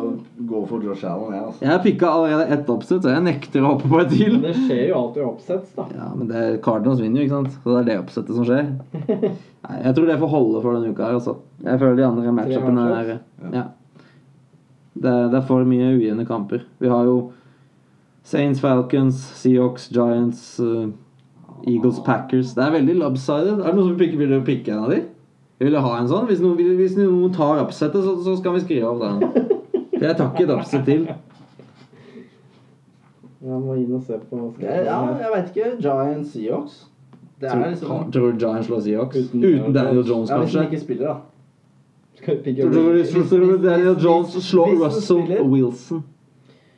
gå for Josh Allen, jeg, altså. Jeg har pikka allerede ett upset, så jeg nekter å hoppe på et til. Men det skjer jo alltid oppsetts, da. Ja, men det er Cardinals vinner jo, ikke sant? Så det er det oppsettet som skjer. Nei, jeg tror det får holde for denne uka her, altså. Jeg føler de andre matchupene er? Ja. Det er, det er for mye ujevne kamper. Vi har jo Saints, Falcons, Seahawks, Giants, uh, Eagles, Packers. Det er veldig lopsided. Er det noen som pikker, vil pikke en av de? Jeg ville ha en sånn. Hvis noen, hvis noen tar upsettet, så, så skal vi skrive opp den. For jeg tar ikke et upset til. Jeg må inn og se på Ja, ja, jeg veit ikke. Giant Seahawks. Det er Tror, liksom tror du Giant slår Seahawks? Uten Uten Daniel Jones, kanskje? Ja, Hvis han ikke spiller, da. Tror du, Daniel Jones slår Russell Wilson?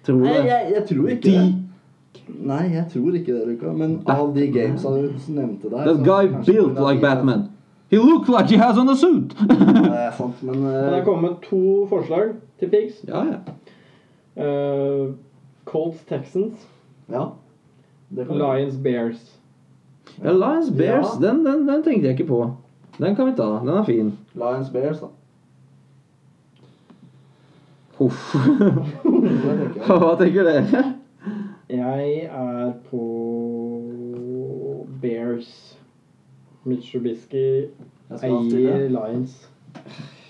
Tror du det? jeg, jeg tror ikke De- det. Nei, jeg tror ikke det, Luka. Men av de gamesa du nevnte der That guy built like Batman. He looked like he has on a suit! Det er sant, men Det eh, er kommet to forslag til pigs. ja, ja. Uh, Colts Texans. Ja. Lions Bears. ja Lions Bears, Ja. den, den, den tenkte jeg ikke på. Den kan vi ta. Den er fin. Lions Bears, da. Huff. Hva tenker dere? Jeg er på Bears. Mitch Jeg eier. Lions.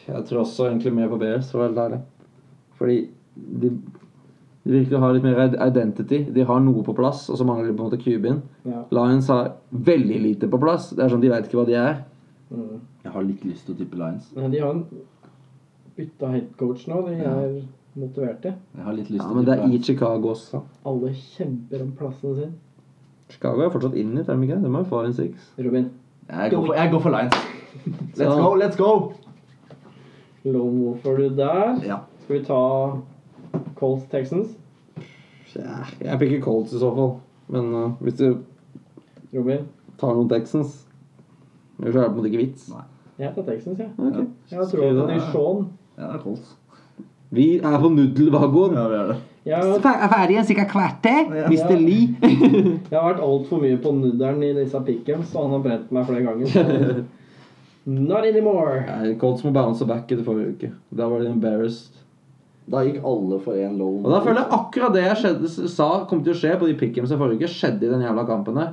Jeg tror også egentlig mer på Bears, for å være ærlig. Fordi de, de virker å ha litt mer identity. De har noe på plass, og så mangler de på en måte QB-en. Ja. Lions har veldig lite på plass. Det er sånn, De vet ikke hva de er. Mm. Jeg har litt lyst til å tippe Lions. Men de har bytta headcoach nå. De Ja. Er motiverte. Jeg har litt lyst Ja, til Men det er i Chicago også. Alle kjemper om plassen sin. Chicago er fortsatt inn i, er de ikke? De har jo and in six. Robin, Jeg går for, jeg går for Lions. Let's go, let's go! lone wolf er du der. Ja. Skal vi ta Colts Texans? Ja, jeg pikker Colts i så fall. Men uh, hvis du Robin? tar noen Texans Ellers er det på en måte ikke vits. Nei. Jeg tar Texans, jeg. Ok. Jeg har troa på det. Ja, det er Colts. Vi er på nudelvagoen. Ja, vi er det. Jeg har, Er ferdig en sikkert kvarter, Ja. Mr. Lee. jeg har vært altfor mye på nudderen i disse pickups, så han har brent meg flere ganger. Så. Not anymore. Nei, Colts må bounce back etter forrige uke. Da var de embarrassed. Da gikk alle for én low. Og da føler jeg akkurat det jeg skjedde, sa kom til å skje på de pickemsa forrige uke, skjedde i den jævla kampen der.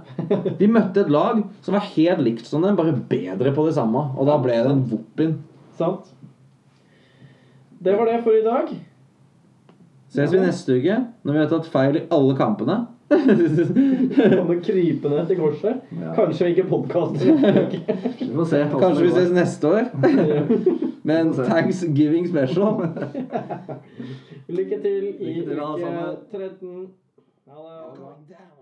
De møtte et lag som var helt likt som dem, bare bedre på det samme. Og da ble det en whoop-in. Sant? Det var det for i dag. Ses vi neste uke, når vi har tatt feil i alle kampene. Kommer krypende til korset. Ja. Kanskje ikke podkast. Vi får se. Kanskje vi ses neste år. Med en Thanksgiving special. Lykke til i uke sammen. 13. Ha det.